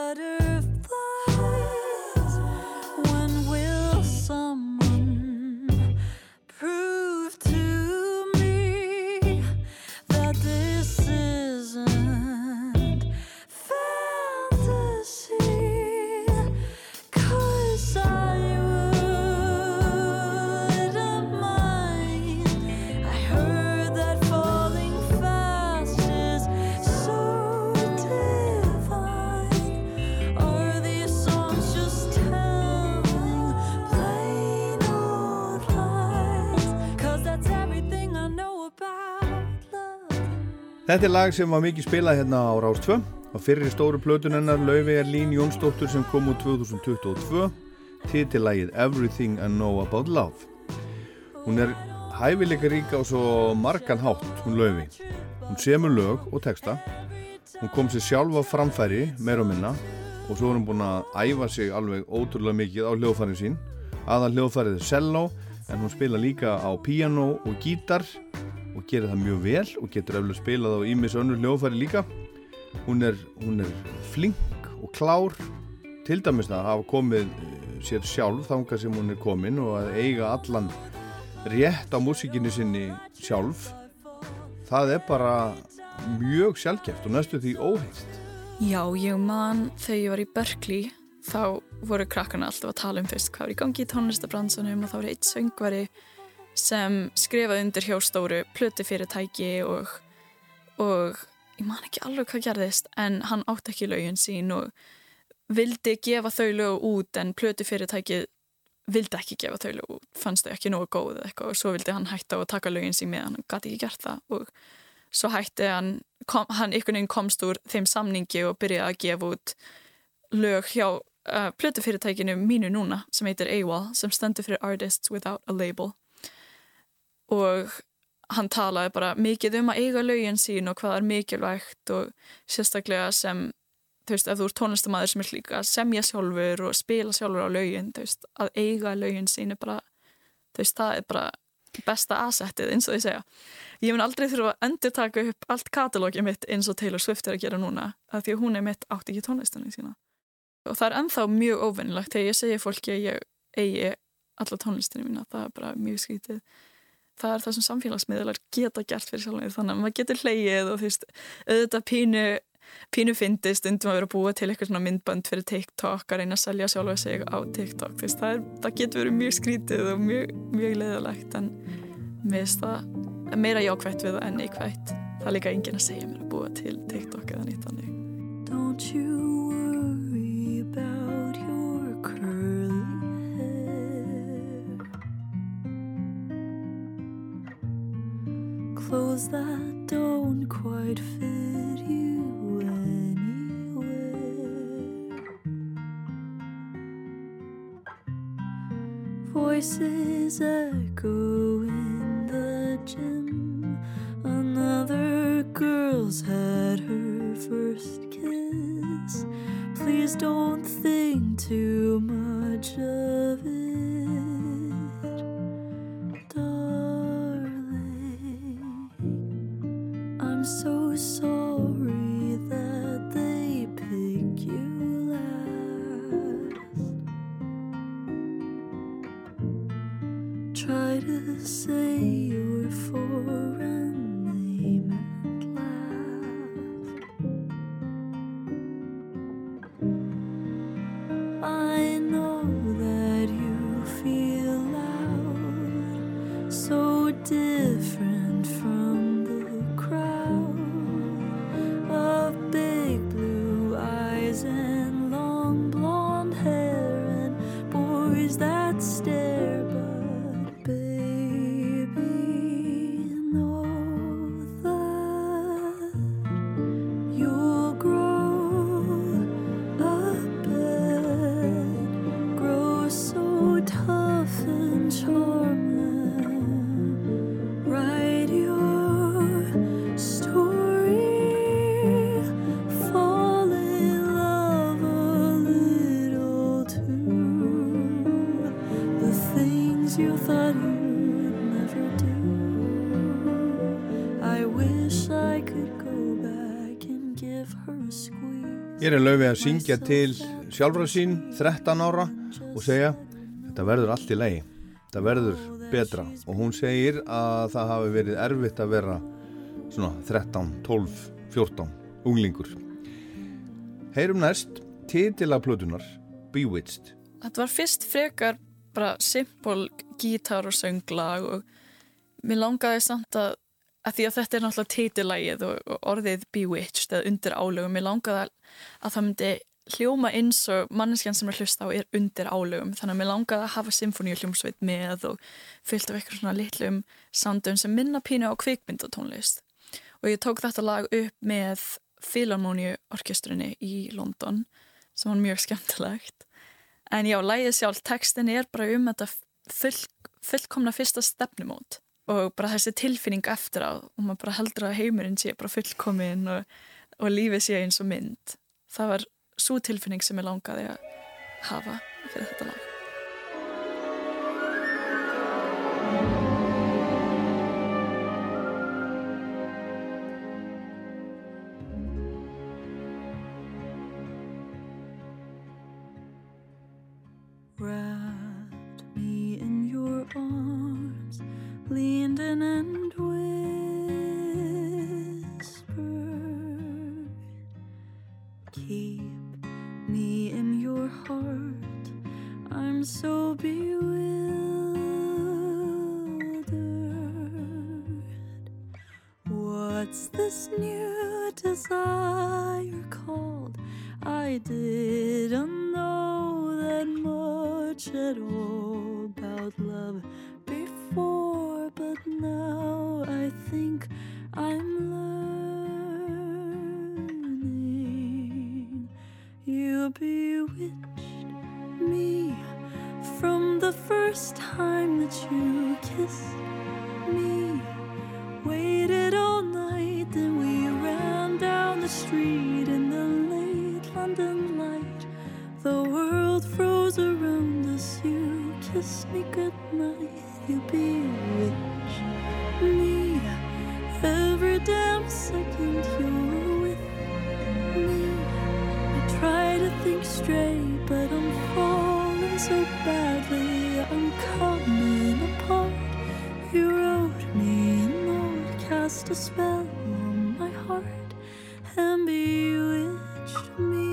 Speaker 2: Þetta er lag sem var mikið spilað hérna á Rástvö á fyrri stóru plötunennar Lauvi er Lín Jónsdóttur sem kom úr 2022 titillagið Everything I Know About Love. Hún er hæfileika ríka á svo margan hátt hún Lauvi Hún semur lög og texta. Hún kom sér sjálf á framfæri meir og minna og svo er hún búin að æfa sig alveg ótrúlega mikið á hljóðfærið sín. Aðal hljóðfærið er cello en hún spila líka á piano og gítar og gerir það mjög vel og getur eftir spilað á ímis önnur hljóðfæri líka. Hún er, hún er flink og klár til dæmis að hafa komið eh, sér sjálf þanga sem hún er komin og að eiga allan rétt á músikinni sinni sjálf. Það er bara mjög sjálfgeft og næstu því óheist
Speaker 1: Já, ég man þegar ég var í Berkeley þá voru krakkana alltaf að tala um fyrst hvað er í gangi í tónlistabransunum og þá var eitt söngvari sem skrifaði undir hjá stóru plötufyrirtæki og, og ég man ekki alveg hvað gerðist en hann átti ekki lögin sín og vildi gefa þau lög út en plötufyrirtæki vildi ekki gefa þau lög út, fannst þau ekki nógu góð eitthvað og svo vildi hann hætta og taka lögin sín með hann gæti ekki gert það. Og svo hætti hann, kom, hann ykkur neginn komst úr þeim samningi og byrjaði að gefa út lög hjá uh, plötufyrirtækinu mínu núna sem heitir AWOL sem stendur fyrir Artists Without a Label og hann talaði bara mikið um að eiga lögin sín og hvað er mikilvægt og sérstaklega sem þú veist, ef þú ert tónlistamæður sem er líka að semja sjálfur og spila sjálfur á lögin þú veist, að eiga lögin sín er bara þú veist, það er bara besta asettið eins og ég segja. Ég mun aldrei þurfa að endur taka upp allt katalógið mitt eins og Taylor Swift er að gera núna af því að hún er mitt átt ekki tónlistunni sína. Og það er ennþá mjög óvinnilegt þegar ég segja fólki að ég eigi alla tónlistunni mína, það er bara mjög skritið það er það sem samfélagsmiðlar geta gert fyrir sjálf þannig að maður getur hleyið og þú veist, auðvitað pínu pínu fyndist undum að vera að búa til eitthvað svona myndbönd fyrir TikTok að reyna að selja sjálfa sig á TikTok. Veist, það, er, það getur verið mjög skrítið og mjög, mjög leðalegt en finnst það meira jákvægt við það en neikvægt það er líka engin að segja mér að búa til TikTok eða nýtt þannig
Speaker 5: Clothes that don't quite fit you anywhere. Voices echo in the gym. Another girl's had her first kiss. Please don't think too much of it, I'm so sorry that they picked you last. Try to say you're for and they meant laugh. I know that you feel loud, so different
Speaker 2: löfið að syngja til sjálfra sín 13 ára og segja þetta verður allt í lagi, þetta verður betra og hún segir að það hafi verið erfitt að vera svona 13, 12, 14 unglingur. Heyrum næst titila plötunar Bewitched.
Speaker 1: Þetta var fyrst frekar bara simpul gítar og sönglag og mér langaði samt að, að því að þetta er náttúrulega teitillægið og orðið bewitched eða undir álögum. Ég langaði að það myndi hljóma eins og manneskjan sem er hlust á er undir álögum. Þannig að mér langaði að hafa symfóníuljómsveit með og fyllt af eitthvað svona litlum sandum sem minna pínu á kvikmyndatónlist. Og ég tók þetta lag upp með Philharmonia orkestrinni í London sem var mjög skemmtilegt. En já, lægið sjálf tekstin er bara um þetta full, fullkomna fyrsta stefnumót og bara þessi tilfinning eftir á og maður bara heldur að heimurinn sé bara fullkominn og, og lífið sé eins og mynd. Það var svo tilfinning sem ég langaði að hafa fyrir þetta lag.
Speaker 5: quero Straight, but I'm falling so badly. I'm coming apart. You wrote me a note, cast a spell on my heart, and bewitched me.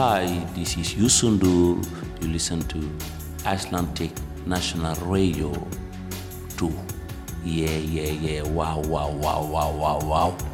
Speaker 12: Hi, this is Yusundur. You listen to Icelandic National Radio 2. Yeah, yeah, yeah. Wow, wow, wow, wow, wow, wow.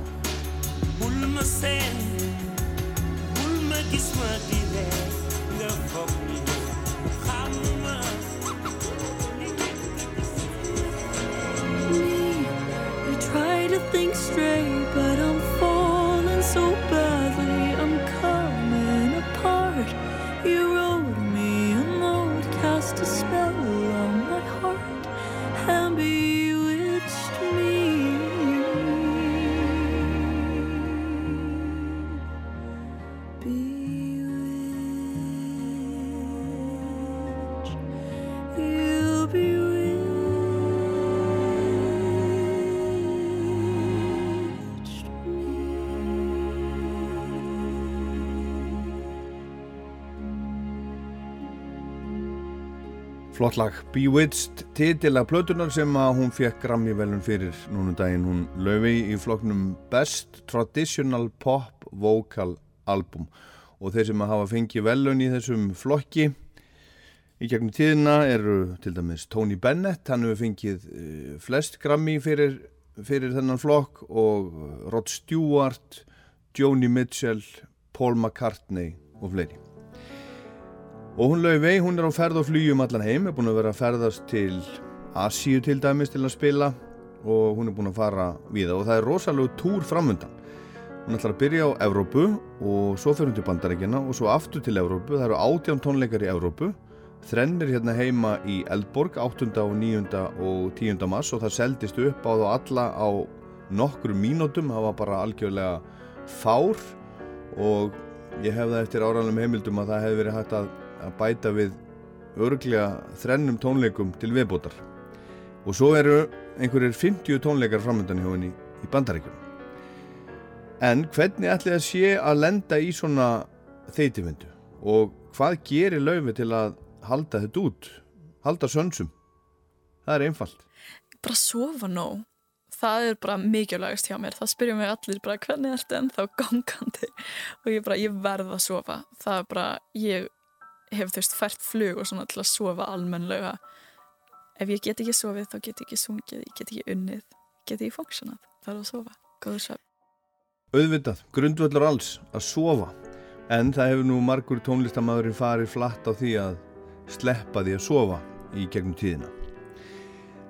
Speaker 2: Flott lag, Bewitched, titila plötunar sem að hún fekk Grammy velun fyrir núna um daginn. Hún löfi í floknum Best Traditional Pop Vocal Album og þeir sem að hafa fengið velun í þessum flokki í gegnum tíðina eru til dæmis Tony Bennett, hann hefur fengið uh, flest Grammy fyrir, fyrir þennan flokk og Rod Stewart, Joni Mitchell, Paul McCartney og fleiri. Og hún lögði vei, hún er á ferð og flygjum allan heim, er búin að vera að ferðast til Asíu til dæmis til að spila og hún er búin að fara við það og það er rosalega túr framöndan. Hún ætlar að byrja á Evrópu og svo fer hún til Bandaríkjana og svo aftur til Evrópu. Það eru átján tónleikar í Evrópu, þrennir hérna heima í Eldborg 8. og 9. og 10. mars og það seldist upp á þá alla á nokkru mínútum, það var bara algjörlega fár og ég hef það eftir áraðanum heimildum að það hefði verið hægt að að bæta við örglega þrennum tónleikum til viðbótar. Og svo eru einhverjir 50 tónleikar framöndan hjá henni í bandaríkjum en hvernig ætli það sé að lenda í svona þeitivindu og hvað gerir laufi til að halda þetta út? Halda sönsum? Það er einfalt.
Speaker 1: Bara sofa nóg. Það er bara mikilvægast hjá mér. Það spyrjum við allir bara hvernig er þetta en þá gangandi? Og ég bara, ég verð að sofa. Það er bara, ég hef þú veist fært flug og svona til að sofa almenlega ef ég get ekki sofið þá get ég ekki sungið, ég get ekki unnið get ég funksjonað, það er að sofa. Góður svef
Speaker 2: Auðvitað, grundvöldur alls að sofa. En það hefur nú margur tónlistamæðurinn farið flatt á því að sleppa því að sofa í gegnum tíðina.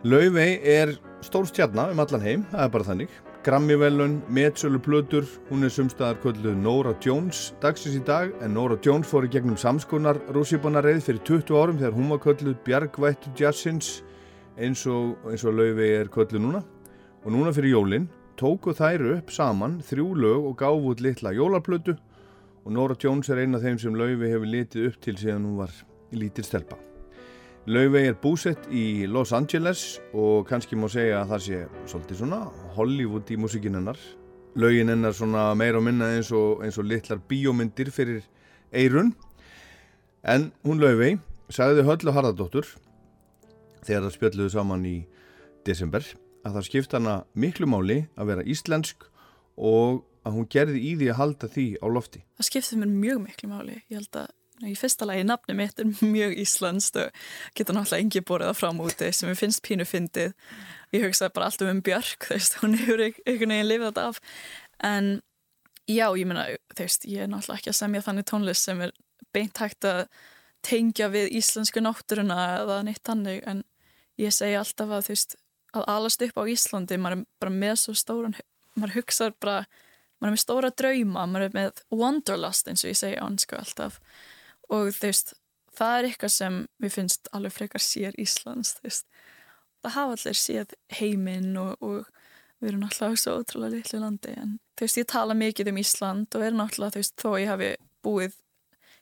Speaker 2: Laufey er stór stjarnar um allan heim, það er bara þannig Grammy-velun, Metsölu Plötur, hún er sumstaðar kvölduð Nora Jones dagsins í dag en Nora Jones fór í gegnum samskonar rússibonareið fyrir 20 árum þegar hún var kvölduð Bjargvættu Jazzins eins og, eins og Laufey er kvölduð núna og núna fyrir jólinn tóku þær upp saman þrjú lög og gáfu út litla jólarplötu og Nora Jones er eina af þeim sem Laufey hefur litið upp til síðan hún var lítil stelpa. Laufey er búsett í Los Angeles og kannski má segja að það sé svolítið svona Hollywood í músikinn hennar. Laugin hennar svona meira og minna eins og, eins og litlar bíómyndir fyrir eirun. En hún Laufey sagði höll og harðardóttur þegar það spjalluðu saman í desember að það skipta hana miklu máli að vera íslensk og að hún gerði í því að halda því á lofti.
Speaker 1: Það skipti mér mjög miklu máli. Ég held að í fyrsta lagi nafni mitt er mjög íslenskt og geta náttúrulega engi borðið það fram úti sem ég finnst pínu fyndið. Ég hugsaði bara alltaf um Björk þú veist, hún hefur einhvern veginn lifið þetta af. En já, ég meina þú veist, ég er náttúrulega ekki að semja þannig tónlist sem er beint hægt að tengja við íslensku náttúruna eða neitt þannig, en ég segi alltaf að þú veist, að alast upp á Íslandi maður er bara með svo stóran maður hugsaður bara, maður er með stóra drauma, maður er með wanderlust eins og ég segi ánsku alltaf og þú veist, það er eitthvað sem við finnst alveg frekar sér Íslands þú veist, það hafa allir séð heiminn og, og við erum náttúrulega svo ótrúlega litlu landi en þú veist, ég tala mikið um Ísland og er náttúrulega, þú veist, þó ég hafi búið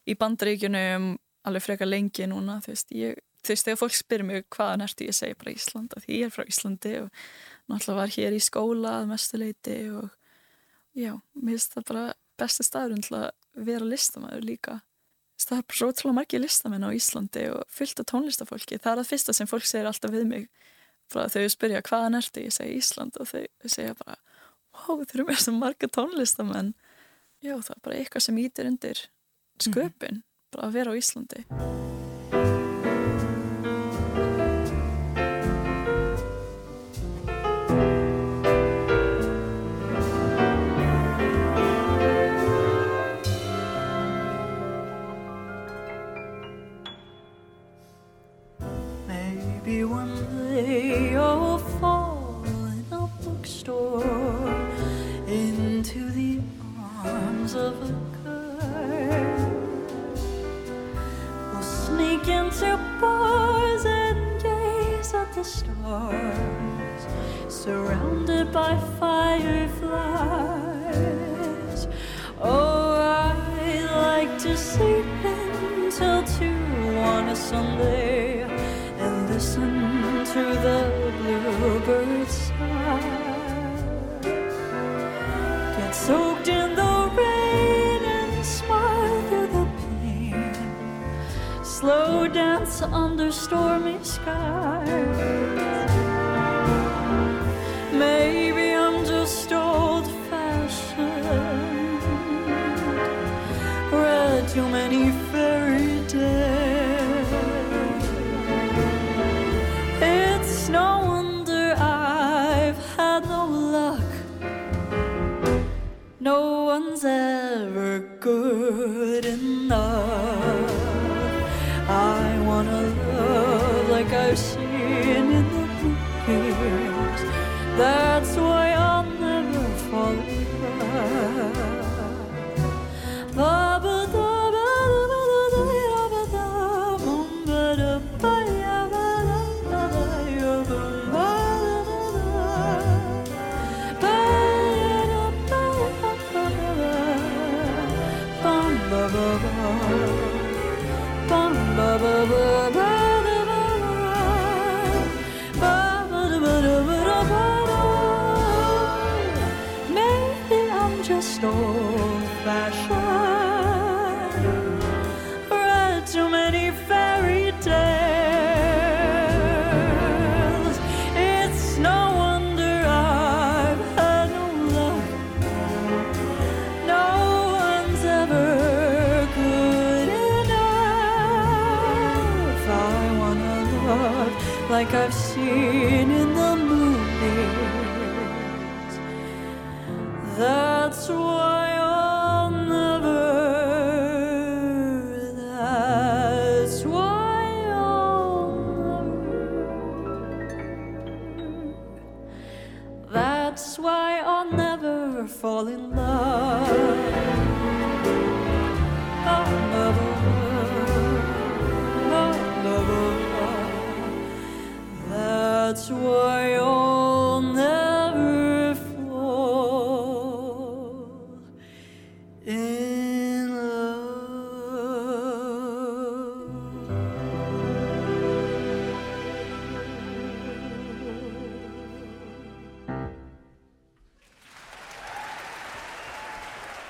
Speaker 1: í bandaríkjunum alveg frekar lengi núna, þú veist ég, þú veist, þegar fólk spyrir mig hvaðan ertu ég segi bara Ísland, því ég er frá Íslandi og náttúrulega var hér í skóla að mestuleiti og já, mér finnst það bara besti að vera listamæður líka það er svo ótrúlega margir listamenn á Íslandi og fullt af tónlistafólki. Það er það fyrsta sem fólk segir alltaf við mig frá þau spyrja hvaðan ertu? Ég segi Ísland. Og þau segja bara wow þau eru með svo marga tónlistamenn. Já það er bara eitthvað sem ítir undir sköpun mm. bara að vera á Íslandi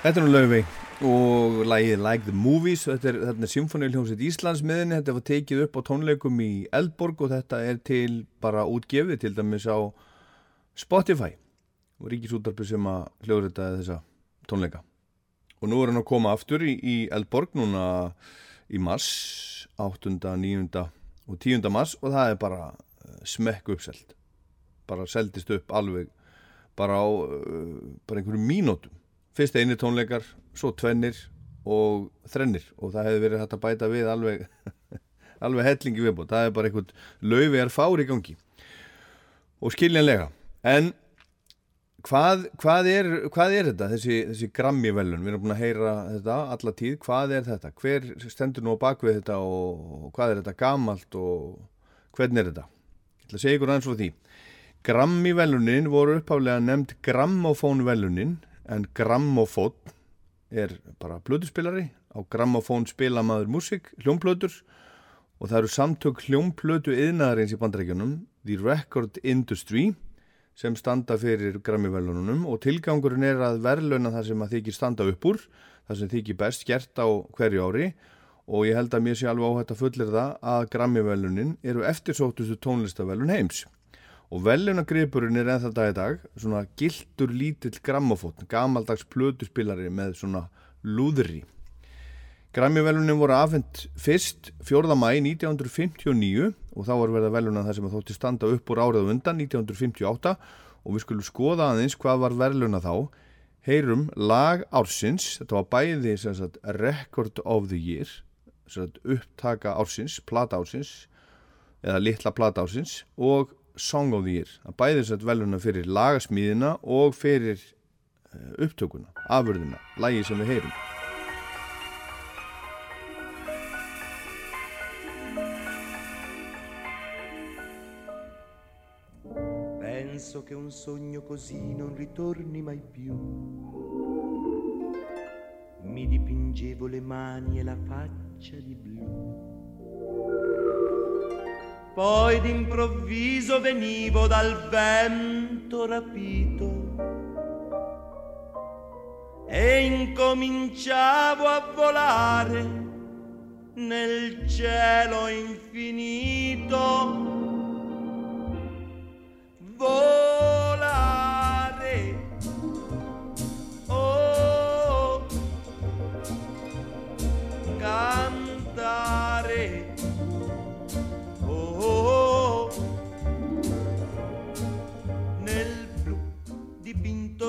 Speaker 2: Þetta er nú Laufey og lagið Like the Movies þetta er, þetta er Symfóniuljómsveit Íslands miðinni þetta var tekið upp á tónleikum í Eldborg og þetta er til bara útgefið til dæmis á Spotify og ríkisútarpi sem að hljóður þessa tónleika og nú er hann að koma aftur í, í Eldborg núna í mars 8. 9. og 10. mars og það er bara eh, smekk uppselt bara seldist upp alveg bara á uh, bara einhverjum mínútum fyrst eini tónleikar, svo tvennir og þrennir. Og það hefði verið hægt að bæta við alveg alveg hellingi viðbútt, það er bara einhvern er fár í gangi. Og skiljanlega. En hvað, hvað, er, hvað er þetta þessi, þessi grammivelun, við erum búin að heyra þetta alla tíð, hvað er þetta? Hver stendur nú á bakvið þetta og hvað er þetta gamalt og hvernig er þetta? Ég ætla að segja ykkur aðeins frá því. Grammivelunin voru uppháflega nefnd grammofónvelunin en grammofón er bara blöduspilari á grammofón spila maður músik, hljómplötur og það eru samtök hljómplötu yðnaðarins í bandrækjunum The Record Industry sem standa fyrir grammivelunum og tilgangurinn er að verðlauna það sem að þykir standa upp úr það sem þykir best gert á hverju ári. Og ég held að mér sé alveg óhætt að fullir það að grammivelunin eru eftirsóttustu tónlistavelun heims og velunagripurinn er ennþá dag í dag svona gildur lítill grammofón gamaldags plötuspilari með svona lúðri. Grammivelunin voru afhengt fyrst 4. mæ 1959 og þá var verið að veluna það sem þótti standa upp úr árið undan 1958 og við skulum skoða aðeins hvað var veluna þá. Heyrum lag ársins. Þetta var bæði sagt, record of the year sagt, upptaka ársins, plata ársins eða litla plata ársins og Song of the Year að bæði að veluna fyrir lagasmíðina og fyrir upptökuna, afurðina, lagi sem við heyrum
Speaker 13: Penso che un sogno così non ritorni mai più. Mi dipingevo le mani e la faccia di blu. Poi d'improvviso venivo dal vento rapito. E incominciavo a volare nel cielo infinito. Volare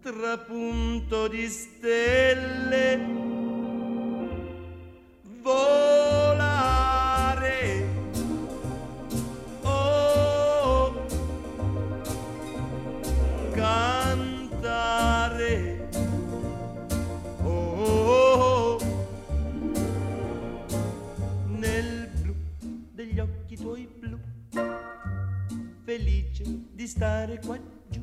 Speaker 13: trapunto di stelle. Volare, oh, cantare. Oh, nel blu degli occhi tuoi blu, felice di stare qua giù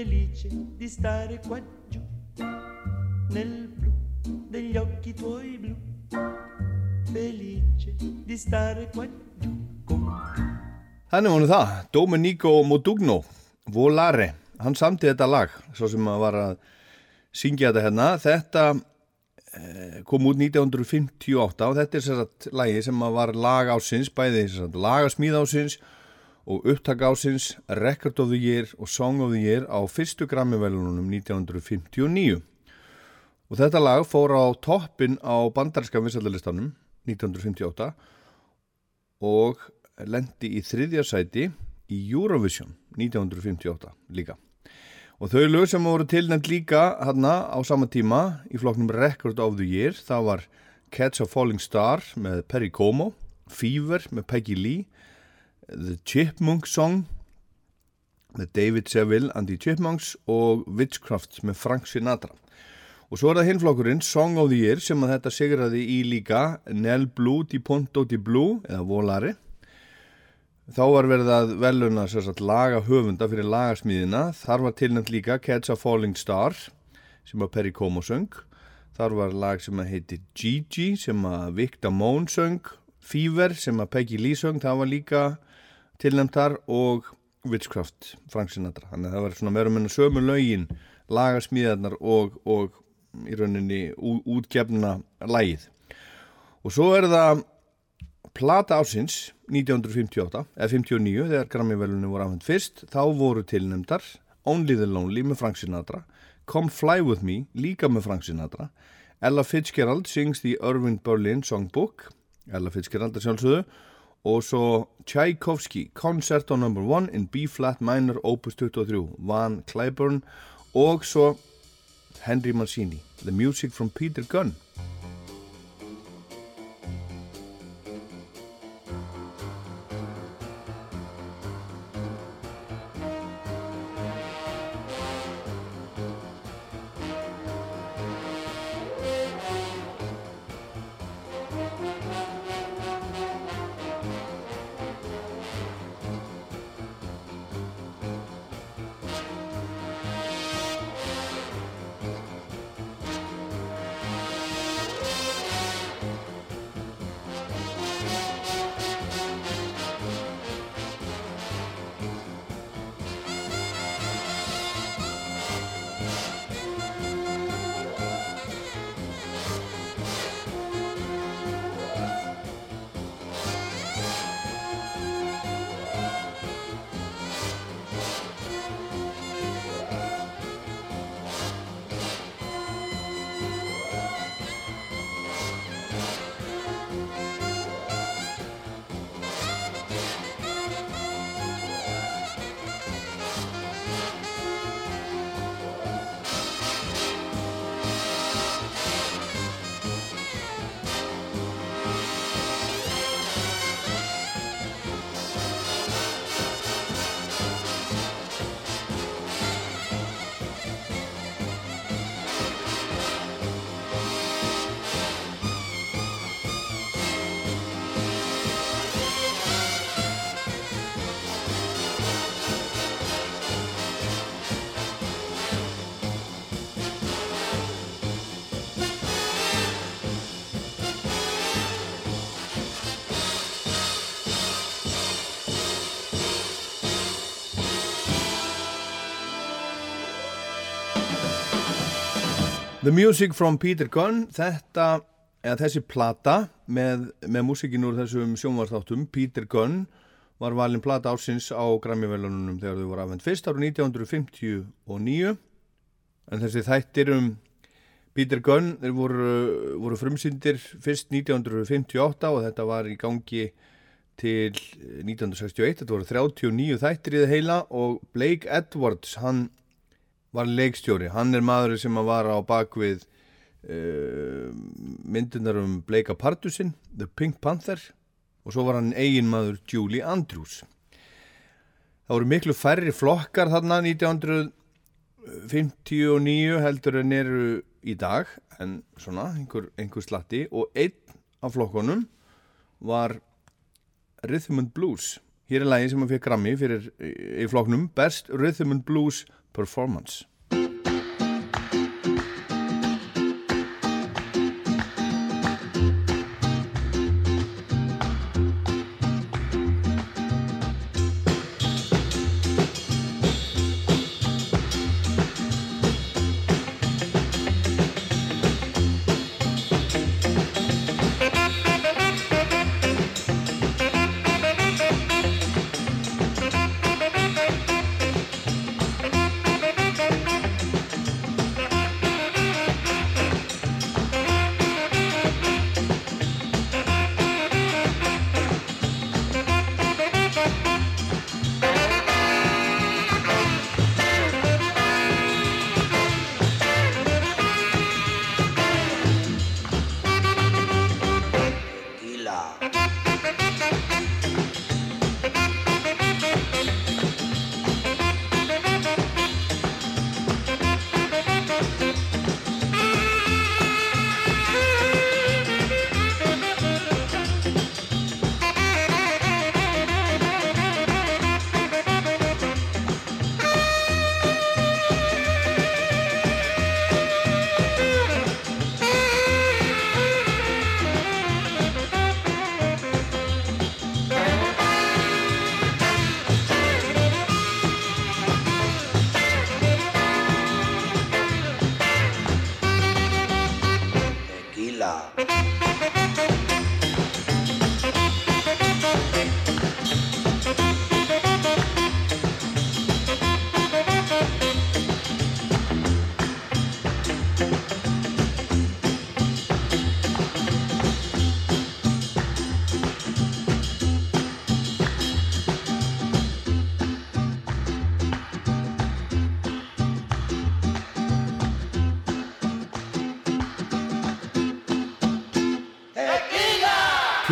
Speaker 13: Felice di stare qua giù nel blu degli occhi tuoi blu, felice di stare qua giù con
Speaker 2: Þannig var nú það, Domenico Modugno, Volare, hann samti þetta lag, svo sem að var að syngja þetta hérna. Þetta eh, kom út 1958 og þetta er sér að lagi sem að var lag ásins, bæði sér að lagasmíð ásins og upptak ásins, Record of the Year og Song of the Year á fyrstu Grammy-velunum 1959. Og þetta lag fór á toppin á bandarinska vinsaldalistanum 1958 og lendi í þriðja sæti í Eurovision 1958 líka. Og þau lög sem voru tilnæmt líka hérna á sama tíma í flokknum Record of the Year, það var Catch a Falling Star með Perry Como, Fever með Peggy Lee, The Chipmunk Song með David Seville and the Chipmunks og Witchcraft með Frank Sinatra. Og svo er það hinflokkurinn Song of the Year sem að þetta sigraði í líka Nel Blue di Ponto di Blue eða Volare. Þá var verið að veluna sagt, laga höfunda fyrir lagasmíðina. Þar var tilnæmt líka Catch a Falling Star sem að Perry Como söng. Þar var lag sem að heiti Gigi sem að Victor Moan söng. Fever sem að Peggy Lee söng. Það var líka tilnæmt þar og Witchcraft, Frank Sinatra. Þannig að það var svona meira meina sömu lögin, lagasmíðarnar og, og í rauninni útgefna lægið. Og svo er það plata ásins 1958, eða 59, þegar Grammy-velunni voru afhengt fyrst, þá voru tilnæmdar Only the Lonely með Frank Sinatra, Come Fly With Me líka með Frank Sinatra, Ella Fitzgerald sings the Irving Berlin Songbook, Ella Fitzgerald er sjálfsögðu, og svo Tchaikovsky, Concerto No. 1 in B-flat minor opus 23, Van Cliburn, og svo Henry Mancini, The Music from Peter Gunn. The Music from Peter Gunn þetta, eða þessi plata með, með músikin úr þessum sjónvarsþáttum Peter Gunn var valin plata ásins á Grammy-velunum þegar þau voru afhengt fyrst ára 1959 en þessi þættir um Peter Gunn voru, voru frumsyndir fyrst 1958 og þetta var í gangi til 1961 þetta voru 39 þættir í það heila og Blake Edwards hann var leikstjóri, hann er maður sem var á bakvið uh, myndunar um Bleika Partusin, The Pink Panther og svo var hann eigin maður Julie Andrews. Það voru miklu færri flokkar þarna 1959 heldur en eru í dag en svona einhver, einhver slatti. Og einn af flokkonum var Rhythm and Blues. Hér er lægi sem hann fekk grammi fyrir í flokknum Best Rhythm and Blues performance.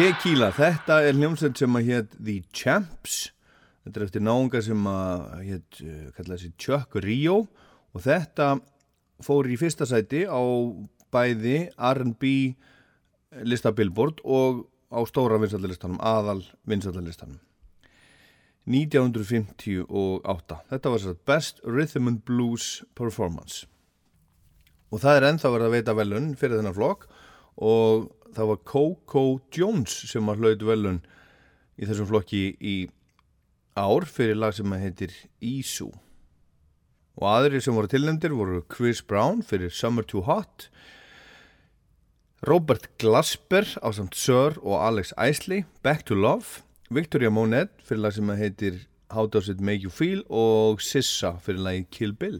Speaker 2: Tequila, þetta er hljómsveit sem að hétt The Champs. Þetta er eftir náunga sem að hétt, uh, kallaði sér Chuck Rio. Og þetta fór í fyrsta sæti á bæði R&B lista Billboard og á stóra vinsaldalistanum, aðal vinsaldalistanum 1958 þetta var svo Best Rhythm and Blues Performance. Og það er ennþá verið að veita velun fyrir þennan flokk og það var Coco Jones sem var hlaut velun í þessum flokki í ár fyrir lag sem heitir Isu og aðri sem voru tilnefndir voru Chris Brown fyrir Summer Too Hot Robert Glasper á samt Sir og Alex Isley Back to Love Victoria Monet fyrir lag sem heitir How Does It Make You Feel og Sissa fyrir lagi Kill Bill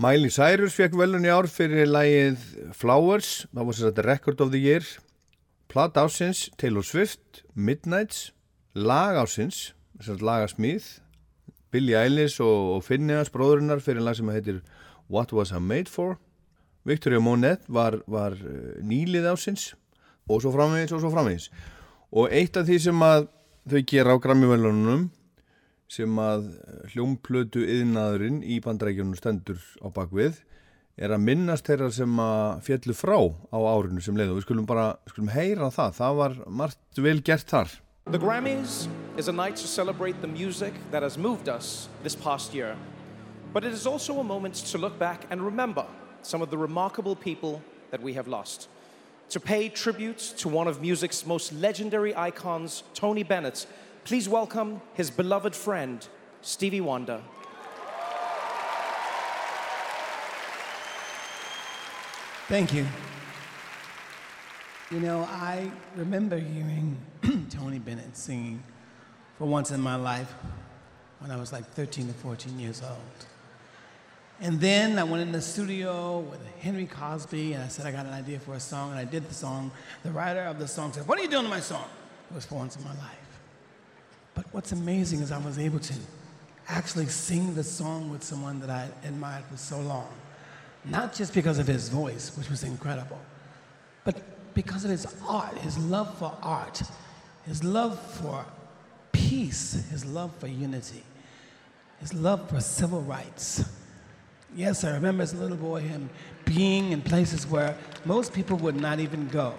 Speaker 2: Miley Cyrus fekk velun í ár fyrir lægið Flowers, það var sér að Record of the Year, Plat ásins, Taylor Swift, Midnights, Lag ásins, sér að lagasmíð, Billie Eilish og, og Finneas bróðurinnar fyrir lag sem heitir What Was I Made For, Victoria Monet var, var eh, nýlið ásins og svo framvegis og svo framvegis. Og eitt af því sem að þau gera á Grammy-velunum sem að hljómplötu yðnaðurinn í bandrækjunum stendur á bakvið er að minnast þeirra sem að fjallu frá á árinu sem leiðu. Við skulum bara skulum heyra það. Það var margt vel gert þar.
Speaker 6: The Grammys is a night to celebrate the music that has moved us this past year. But it is also a moment to look back and remember some of the remarkable people that we have lost. To pay tribute to one of music's most legendary icons, Tony Bennett, Please welcome his beloved friend, Stevie Wonder.
Speaker 14: Thank you. You know, I remember hearing Tony Bennett singing for once in my life when I was like 13 or 14 years old. And then I went in the studio with Henry Cosby and I said, I got an idea for a song, and I did the song. The writer of the song said, What are you doing to my song? It was for once in my life. But what's amazing is I was able to actually sing the song with someone that I admired for so long. Not just because of his voice, which was incredible, but because of his art, his love for art, his love for peace, his love for unity, his love for civil rights. Yes, I remember as a little boy him being in places where most people would not even go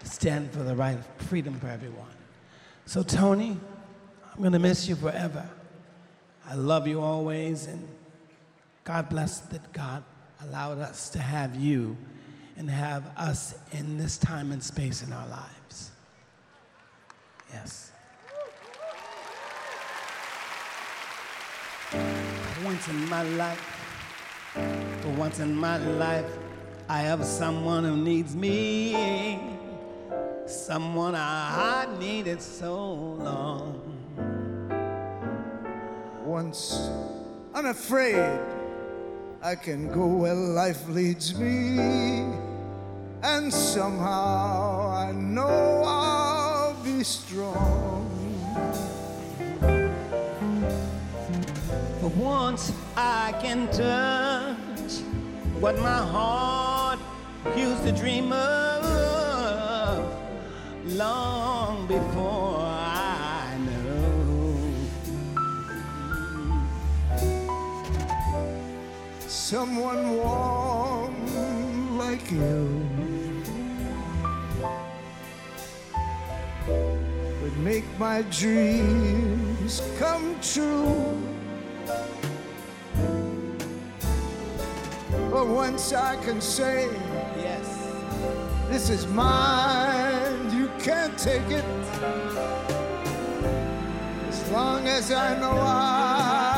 Speaker 14: to stand for the right of freedom for everyone. So, Tony, I'm going to miss you forever. I love you always, and God bless that God allowed us to have you and have us in this time and space in our lives. Yes. Once in my life, for once in my life, I have someone who needs me. Someone I needed so long.
Speaker 15: Once unafraid, I can go where life leads me. And somehow I know I'll be strong.
Speaker 14: For once I can touch what my heart used to dream of long before
Speaker 15: Someone warm like you would make my dreams come true. But once I can say,
Speaker 14: yes,
Speaker 15: this is mine, you can't take it. As long as I know I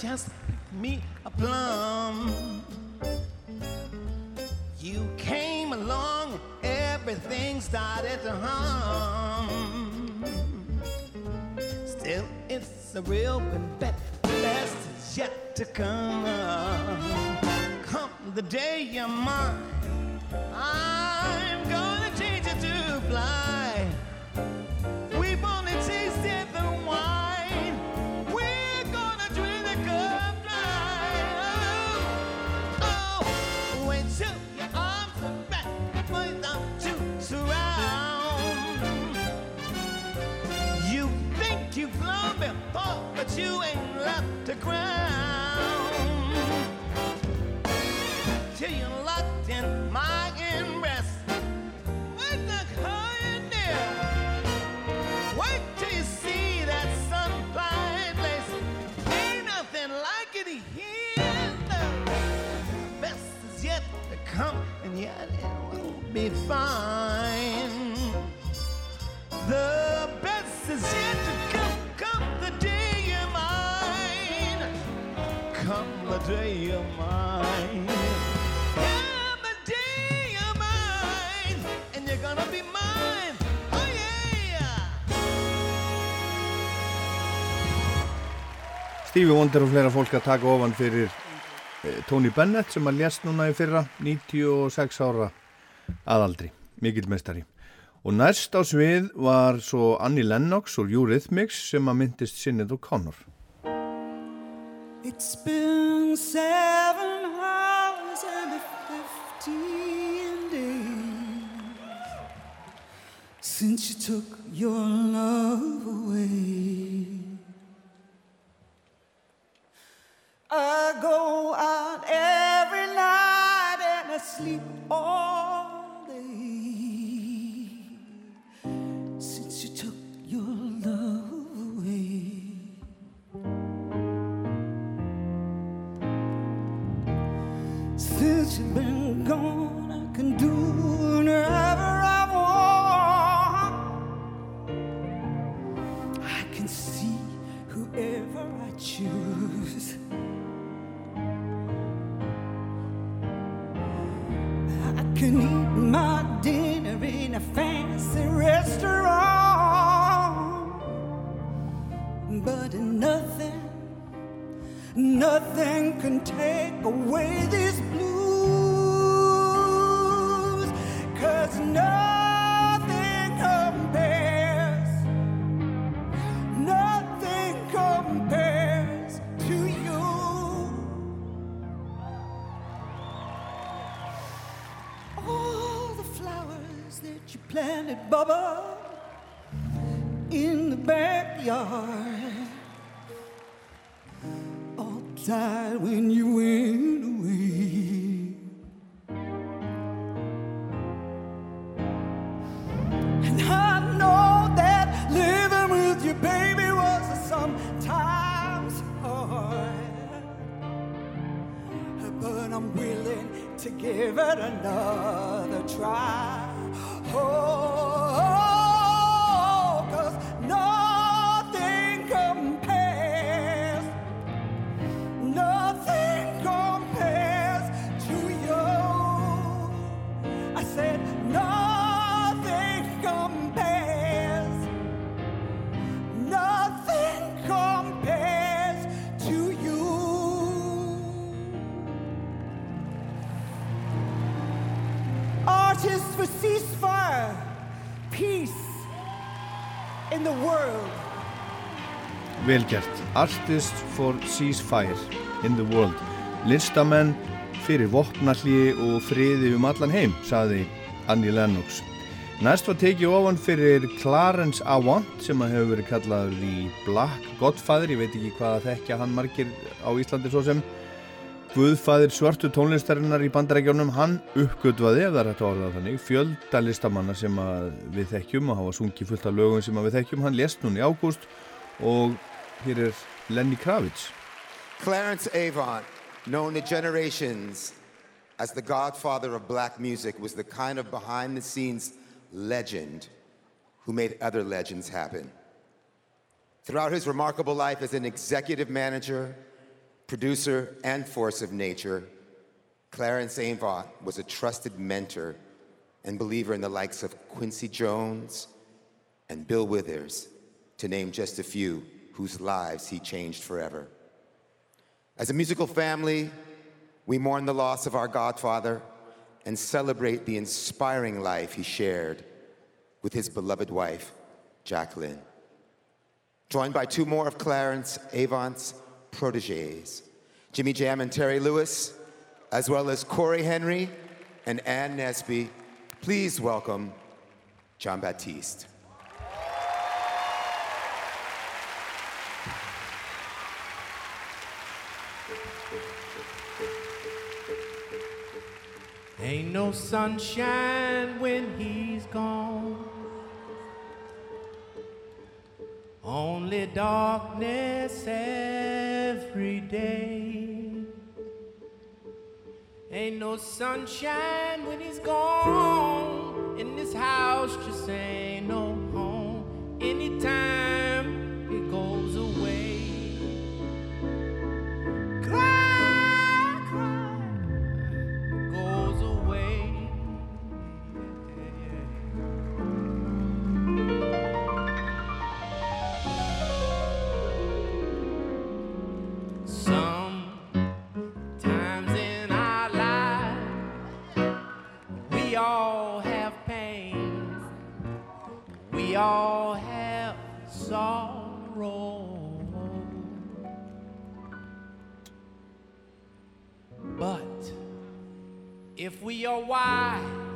Speaker 14: just me a plum. You came along, everything started to hum. Still, it's a real bet. Best is yet to come. Come
Speaker 2: Stevie Wonder og fleira fólk að taka ofan fyrir eh, Tony Bennett sem að lést núna í fyrra 96 ára aðaldri, mikill mestari og næst á svið var svo Annie Lennox og Eurythmics sem að myndist Sinned O'Connor
Speaker 16: It's been seven hours and fifteen days since you took your love away. I go out every night and I sleep all day since you took your love away. Since you've been gone, can eat my dinner in a fancy restaurant, but nothing Nothing can take away these
Speaker 2: Velgert, Artists for Ceasefire in the World. Listamenn fyrir vopnalli og friði um allan heim, saði Annie Lennox. Næst var tekið ofan fyrir Clarence Avant sem að hefur verið kallaður í Black Godfather, ég veit ekki hvað að þekkja hann margir á Íslandi svo sem. Guðfæðir svörtu tónlistarinnar í bandarækjónum, hann uppgötvaði, ef það er hægt að orða þannig, fjölda listamanna sem við þekkjum og hafa sungið fullt af lögum sem við þekkjum, hann lést núna í ágúst og Lenny Kravitz.
Speaker 17: Clarence Avant, known to generations as the godfather of black music, was the kind of behind the scenes legend who made other legends happen. Throughout his remarkable life as an executive manager, producer, and force of nature, Clarence Avant was a trusted mentor and believer in the likes of Quincy Jones and Bill Withers, to name just a few whose lives he changed forever. As a musical family, we mourn the loss of our godfather and celebrate the inspiring life he shared with his beloved wife, Jacqueline. Joined by two more of Clarence Avant's proteges, Jimmy Jam and Terry Lewis, as well as Corey Henry and Ann Nesby, please welcome John Baptiste.
Speaker 18: Ain't no sunshine when he's gone. Only darkness every day. Ain't no sunshine when he's gone. In this house just ain't no home. Anytime all have sorrow. But if we are wise,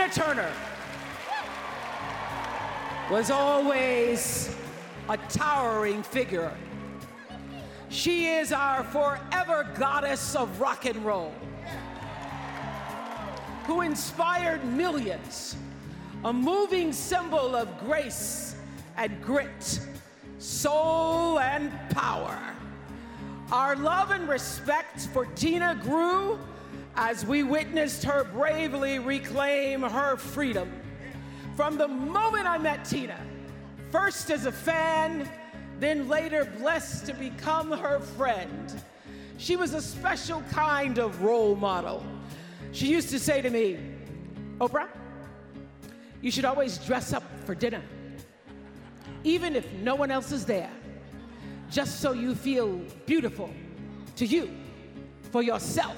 Speaker 19: Tina Turner was always a towering figure. She is our forever goddess of rock and roll, who inspired millions, a moving symbol of grace and grit, soul and power. Our love and respect for Tina grew as we witnessed her bravely reclaim her freedom. From the moment I met Tina, first as a fan, then later blessed to become her friend, she was a special kind of role model. She used to say to me, Oprah, you should always dress up for dinner, even if no one else is there, just so you feel beautiful to you, for yourself.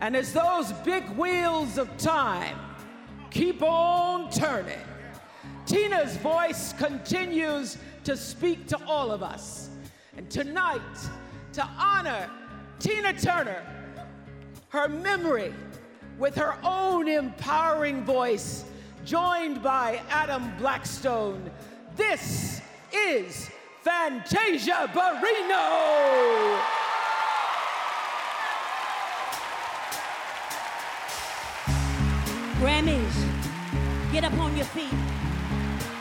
Speaker 19: And as those big wheels of time keep on turning, Tina's voice continues to speak to all of us. And tonight, to honor Tina Turner, her memory with her own empowering voice, joined by Adam Blackstone, this is Fantasia Barrino.
Speaker 20: Grammys, get up on your feet.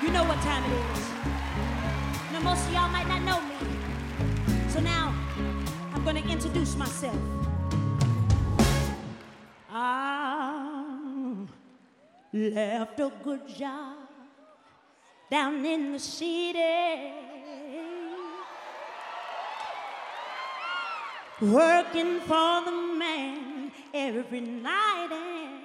Speaker 20: You know what time it is. Now, most of y'all might not know me. So now, I'm going to introduce myself. I left a good job down in the city. Working for the man every night and.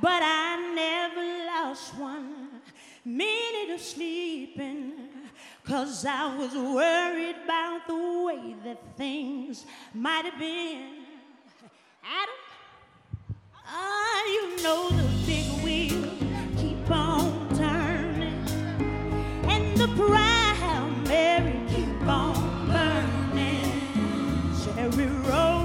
Speaker 20: But I never lost one minute of sleeping. Cause I was worried about the way that things might have been. Adam, ah, you know the big wheel keep on turning, and the primary keep on burning. Cherry rolling,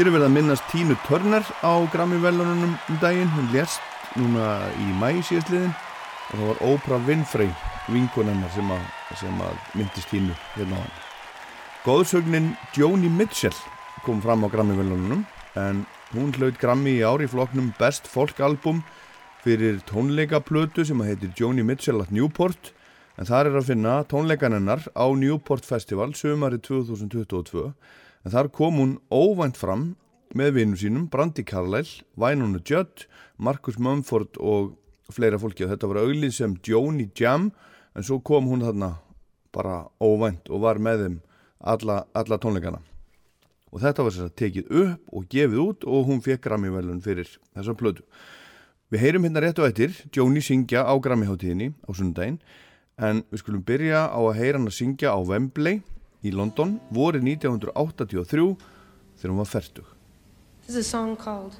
Speaker 2: Hér er verið að minnast Tínu Turner á Grammy-velunum um daginn. Hún lést núna í mæ síðastliðin og það var Oprah Winfrey, vinkonennar sem, sem að myndist Tínu hérna á hann. Góðsögnin Joni Mitchell kom fram á Grammy-velunum en hún hlaut Grammy í ári í flokknum Best Folk Album fyrir tónleikaplötu sem að heitir Joni Mitchell at Newport en þar er að finna tónleikanennar á Newport Festival sömari 2022 en þar kom hún óvænt fram með vinum sínum, Brandi Carlyle, Vænunu Judd, Marcus Mumford og fleira fólki. Og þetta var auglið sem Joni Jam en svo kom hún þarna bara óvænt og var með þeim alla, alla tónleikana. Og þetta var sér að tekið upp og gefið út og hún fekk Grammy-velun fyrir þessa plödu. Við heyrum hérna rétt og eftir Joni syngja á Grammy-háttíðinni á sundaginn en við skulum byrja á að heyra hann að syngja á Wembley í London voru 1983 þegar hún var færtug.
Speaker 19: This is a song called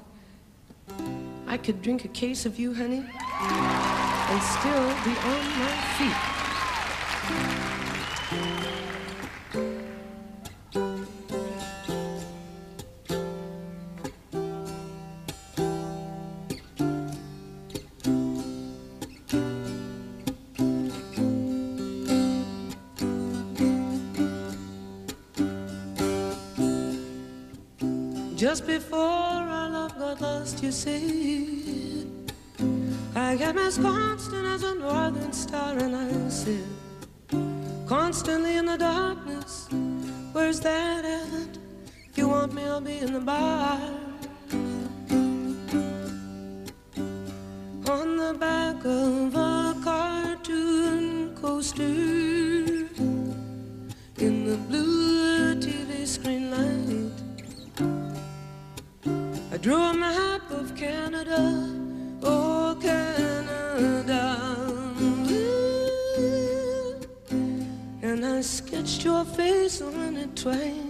Speaker 19: I Could Drink a Case of You, Honey, and Still Be on My Feet. Just before our love got lost, you said, I am as constant as a northern star, and I said, constantly in the darkness, where's that at? If you want me, I'll be in the bar. On the back of a cartoon coaster, drew a map of Canada, oh Canada. And I sketched your face on it twice.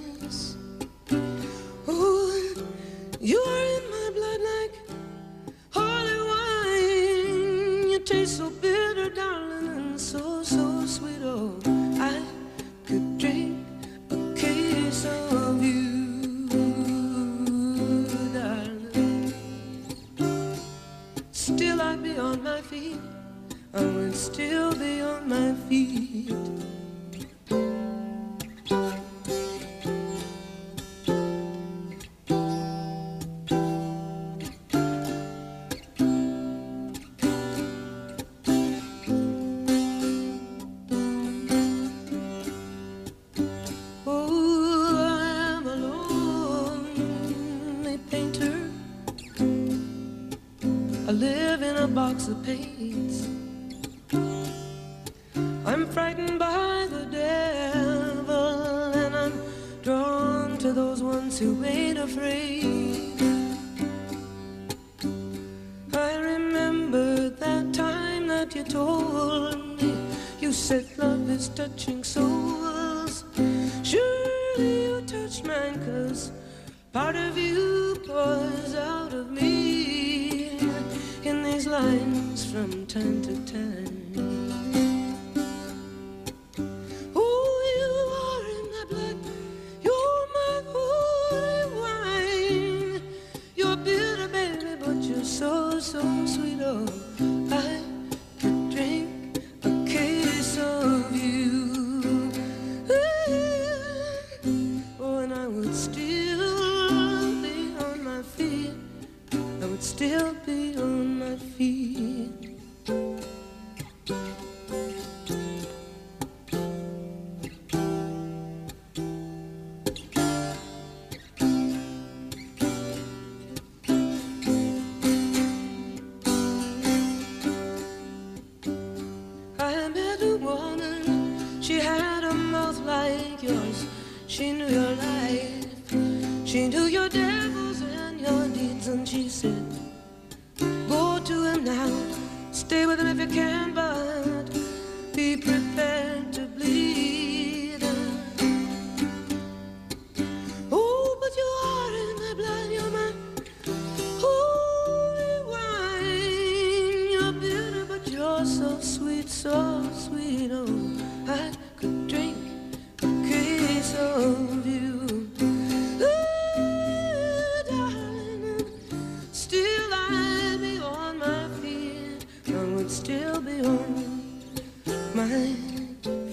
Speaker 19: My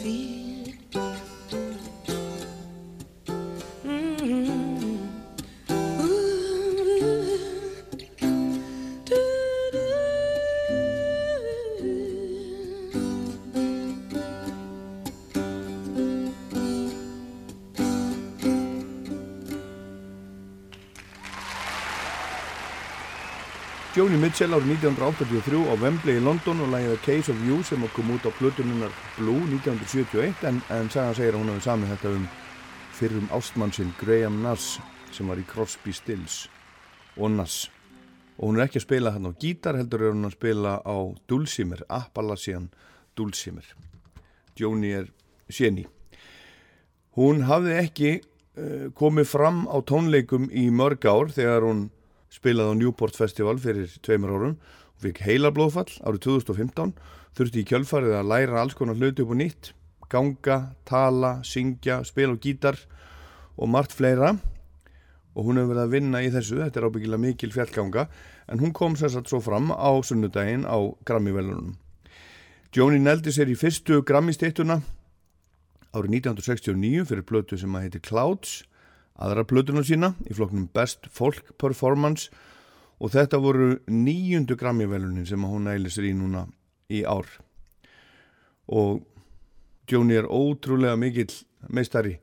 Speaker 19: feet.
Speaker 2: Joni Mitchell árið 1983 á Wembley í London og lægið Case of You sem kom út á plötununnar Blue 1971 en, en sagan segir að hún hefði samið þetta um fyrrum ástmannsinn Graham Nass sem var í Crosby, Stills og Nass og hún er ekki að spila hann á gítar heldur er hún að spila á Dulcimer, Appalachian Dulcimer. Joni er séni hún hafði ekki uh, komið fram á tónleikum í mörg ár þegar hún spilaði á Newport Festival fyrir tveimur árum og fikk heila blóðfall árið 2015 þurfti í kjölfarið að læra alls konar hluti upp og nýtt ganga, tala, syngja, spila og gítar og margt fleira. Og hún hefur verið að vinna í þessu þetta er ábyggilega mikil fjallganga en hún kom sérsagt svo fram á sunnudaginn á Grammy-velunum Joni neldi sér í fyrstu Grammy-stittuna árið 1969 fyrir blötu sem að heiti Clouds aðra plötuna sína í flokknum Best Folk Performance og þetta voru nýjundu Grammy-velunin sem hún næli sér í núna í ár. Og Joni er ótrúlega mikill meistari.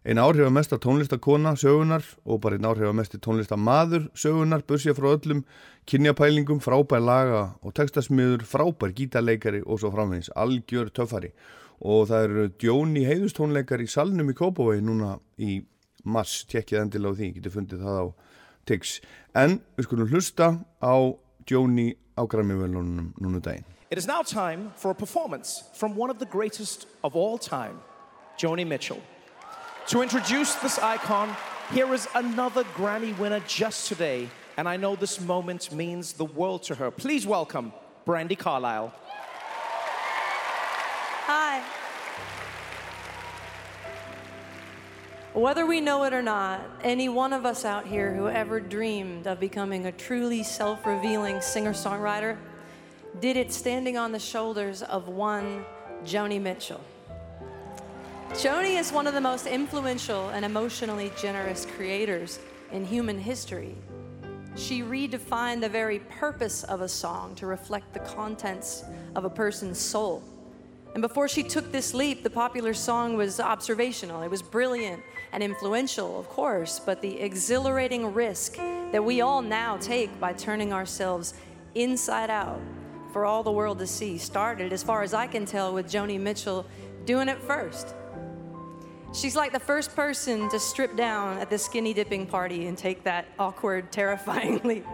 Speaker 2: Einn áhrifamesta tónlistakona sögunar og bara einn áhrifamesti tónlistamaður sögunar, bursja frá öllum kynjapælingum, frábær laga og textasmiður, frábær gítarleikari og svo framvegis, algjör töffari. Og það eru Joni heiðustónleikar í salnum í Kópavói núna í mars, tjekkið endilega á því, getur fundið það á Tactics en við skulum hlusta á Joni á Grammy-velunum núna daginn.
Speaker 6: It is now time for a performance from one of the greatest of all time, Joni Mitchell. To introduce this icon, here is another Grammy winner just today, and I know this moment means the world to her. Please welcome Brandy Carlisle.
Speaker 21: Hi. Whether we know it or not, any one of us out here who ever dreamed of becoming a truly self revealing singer songwriter did it standing on the shoulders of one Joni Mitchell. Joni is one of the most influential and emotionally generous creators in human history. She redefined the very purpose of a song to reflect the contents of a person's soul. And before she took this leap, the popular song was observational. It was brilliant and influential, of course, but the exhilarating risk that we all now take by turning ourselves inside out for all the world to see started, as far as I can tell, with Joni Mitchell doing it first. She's like the first person to strip down at the skinny dipping party and take that awkward, terrifying leap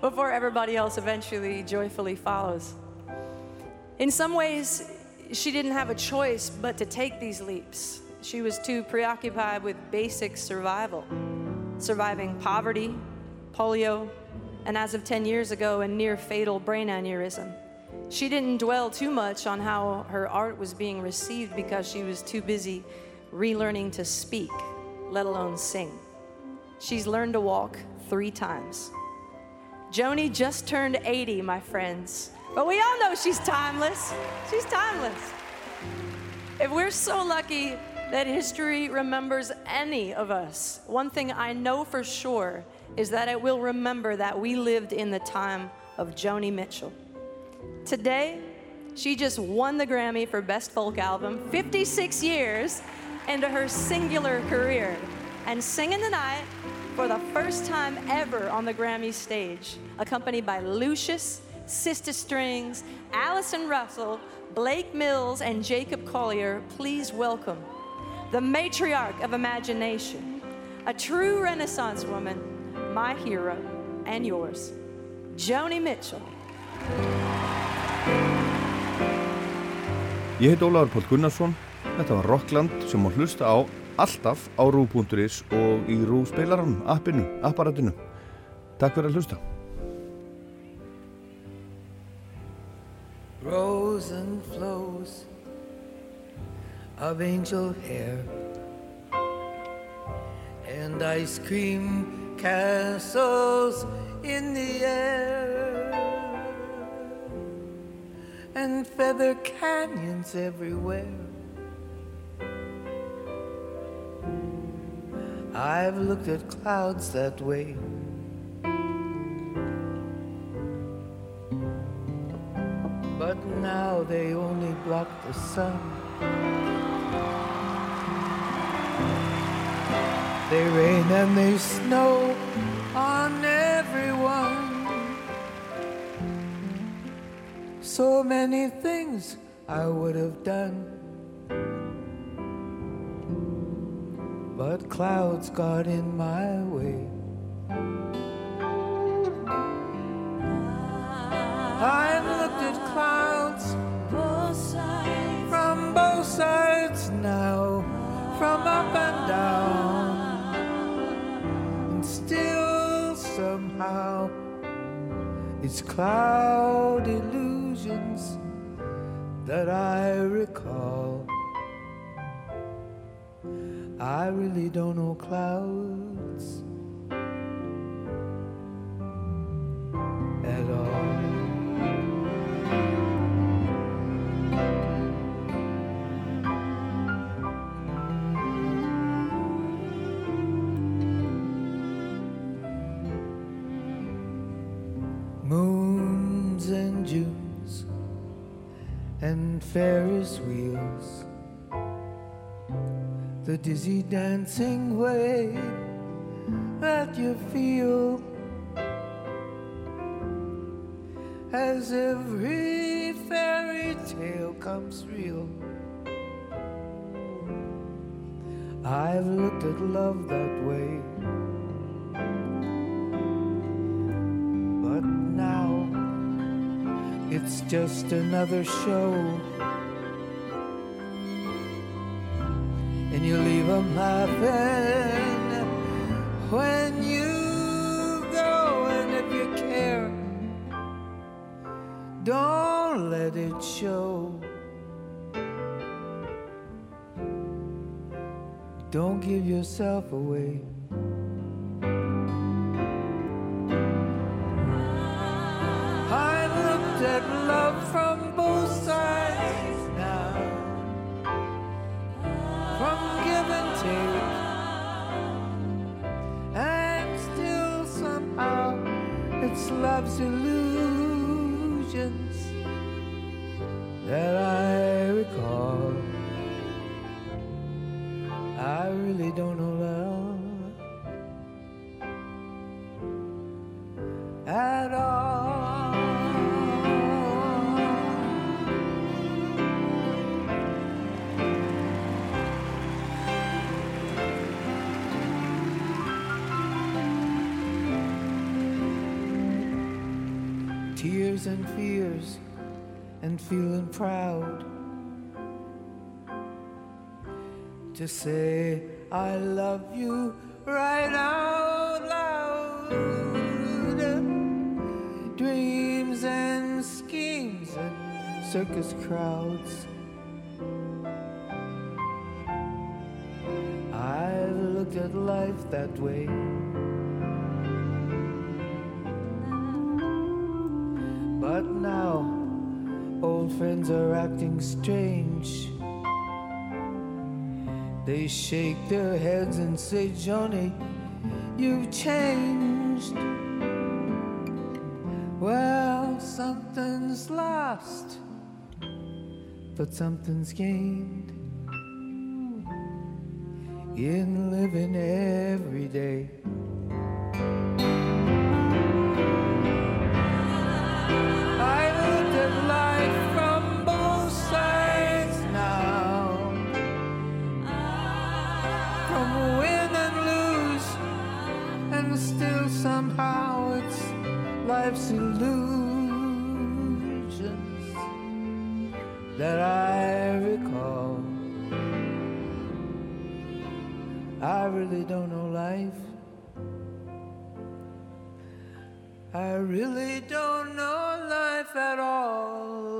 Speaker 21: before everybody else eventually joyfully follows. In some ways, she didn't have a choice but to take these leaps. She was too preoccupied with basic survival, surviving poverty, polio, and as of 10 years ago, a near fatal brain aneurysm. She didn't dwell too much on how her art was being received because she was too busy relearning to speak, let alone sing. She's learned to walk three times. Joni just turned 80, my friends. But we all know she's timeless. She's timeless. If we're so lucky that history remembers any of us, one thing I know for sure is that it will remember that we lived in the time of Joni Mitchell. Today, she just won the Grammy for Best Folk Album 56 years into her singular career and singing tonight for the first time ever on the Grammy stage, accompanied by Lucius, Sister Strings, Allison Russell, Blake Mills, and Jacob Collier. Please welcome the matriarch of imagination, a true Renaissance woman, my hero and yours, Joni Mitchell.
Speaker 2: Ég heit Ólaður Pál Gunnarsson, þetta var Rockland sem má hlusta á alltaf á rú.is og í rú spilaranum, appinu, apparatinu. Takk fyrir að hlusta.
Speaker 22: Rows and flows of angel hair and ice cream castles in the air and feather canyons everywhere. I've looked at clouds that way. But now they only block the sun. They rain and they snow on everyone. So many things I would have done. But clouds got in my way. I've looked at clouds from both sides now, from up and down, and still somehow it's cloud illusions that I recall. I really don't know clouds at all. Ferris wheels, the dizzy dancing way that you feel as every fairy tale comes real. I've looked at love that way. But now it's just another show And you leave them laughing when you go, and if you care, don't let it show. Don't give yourself away. Love's illusions that I recall. I really don't know And fears and feeling proud to say I love you right out loud. Dreams and schemes and circus crowds. I've looked at life that way. Now old friends are acting strange. They shake their heads and say, Johnny, you've changed. Well, something's lost, but something's gained in living every day. Life's illusions that I recall. I really don't know life. I really don't know life at all.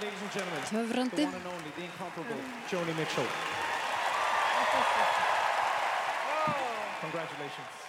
Speaker 6: Ladies and gentlemen. The one and only, the incomparable Joni Mitchell. Congratulations.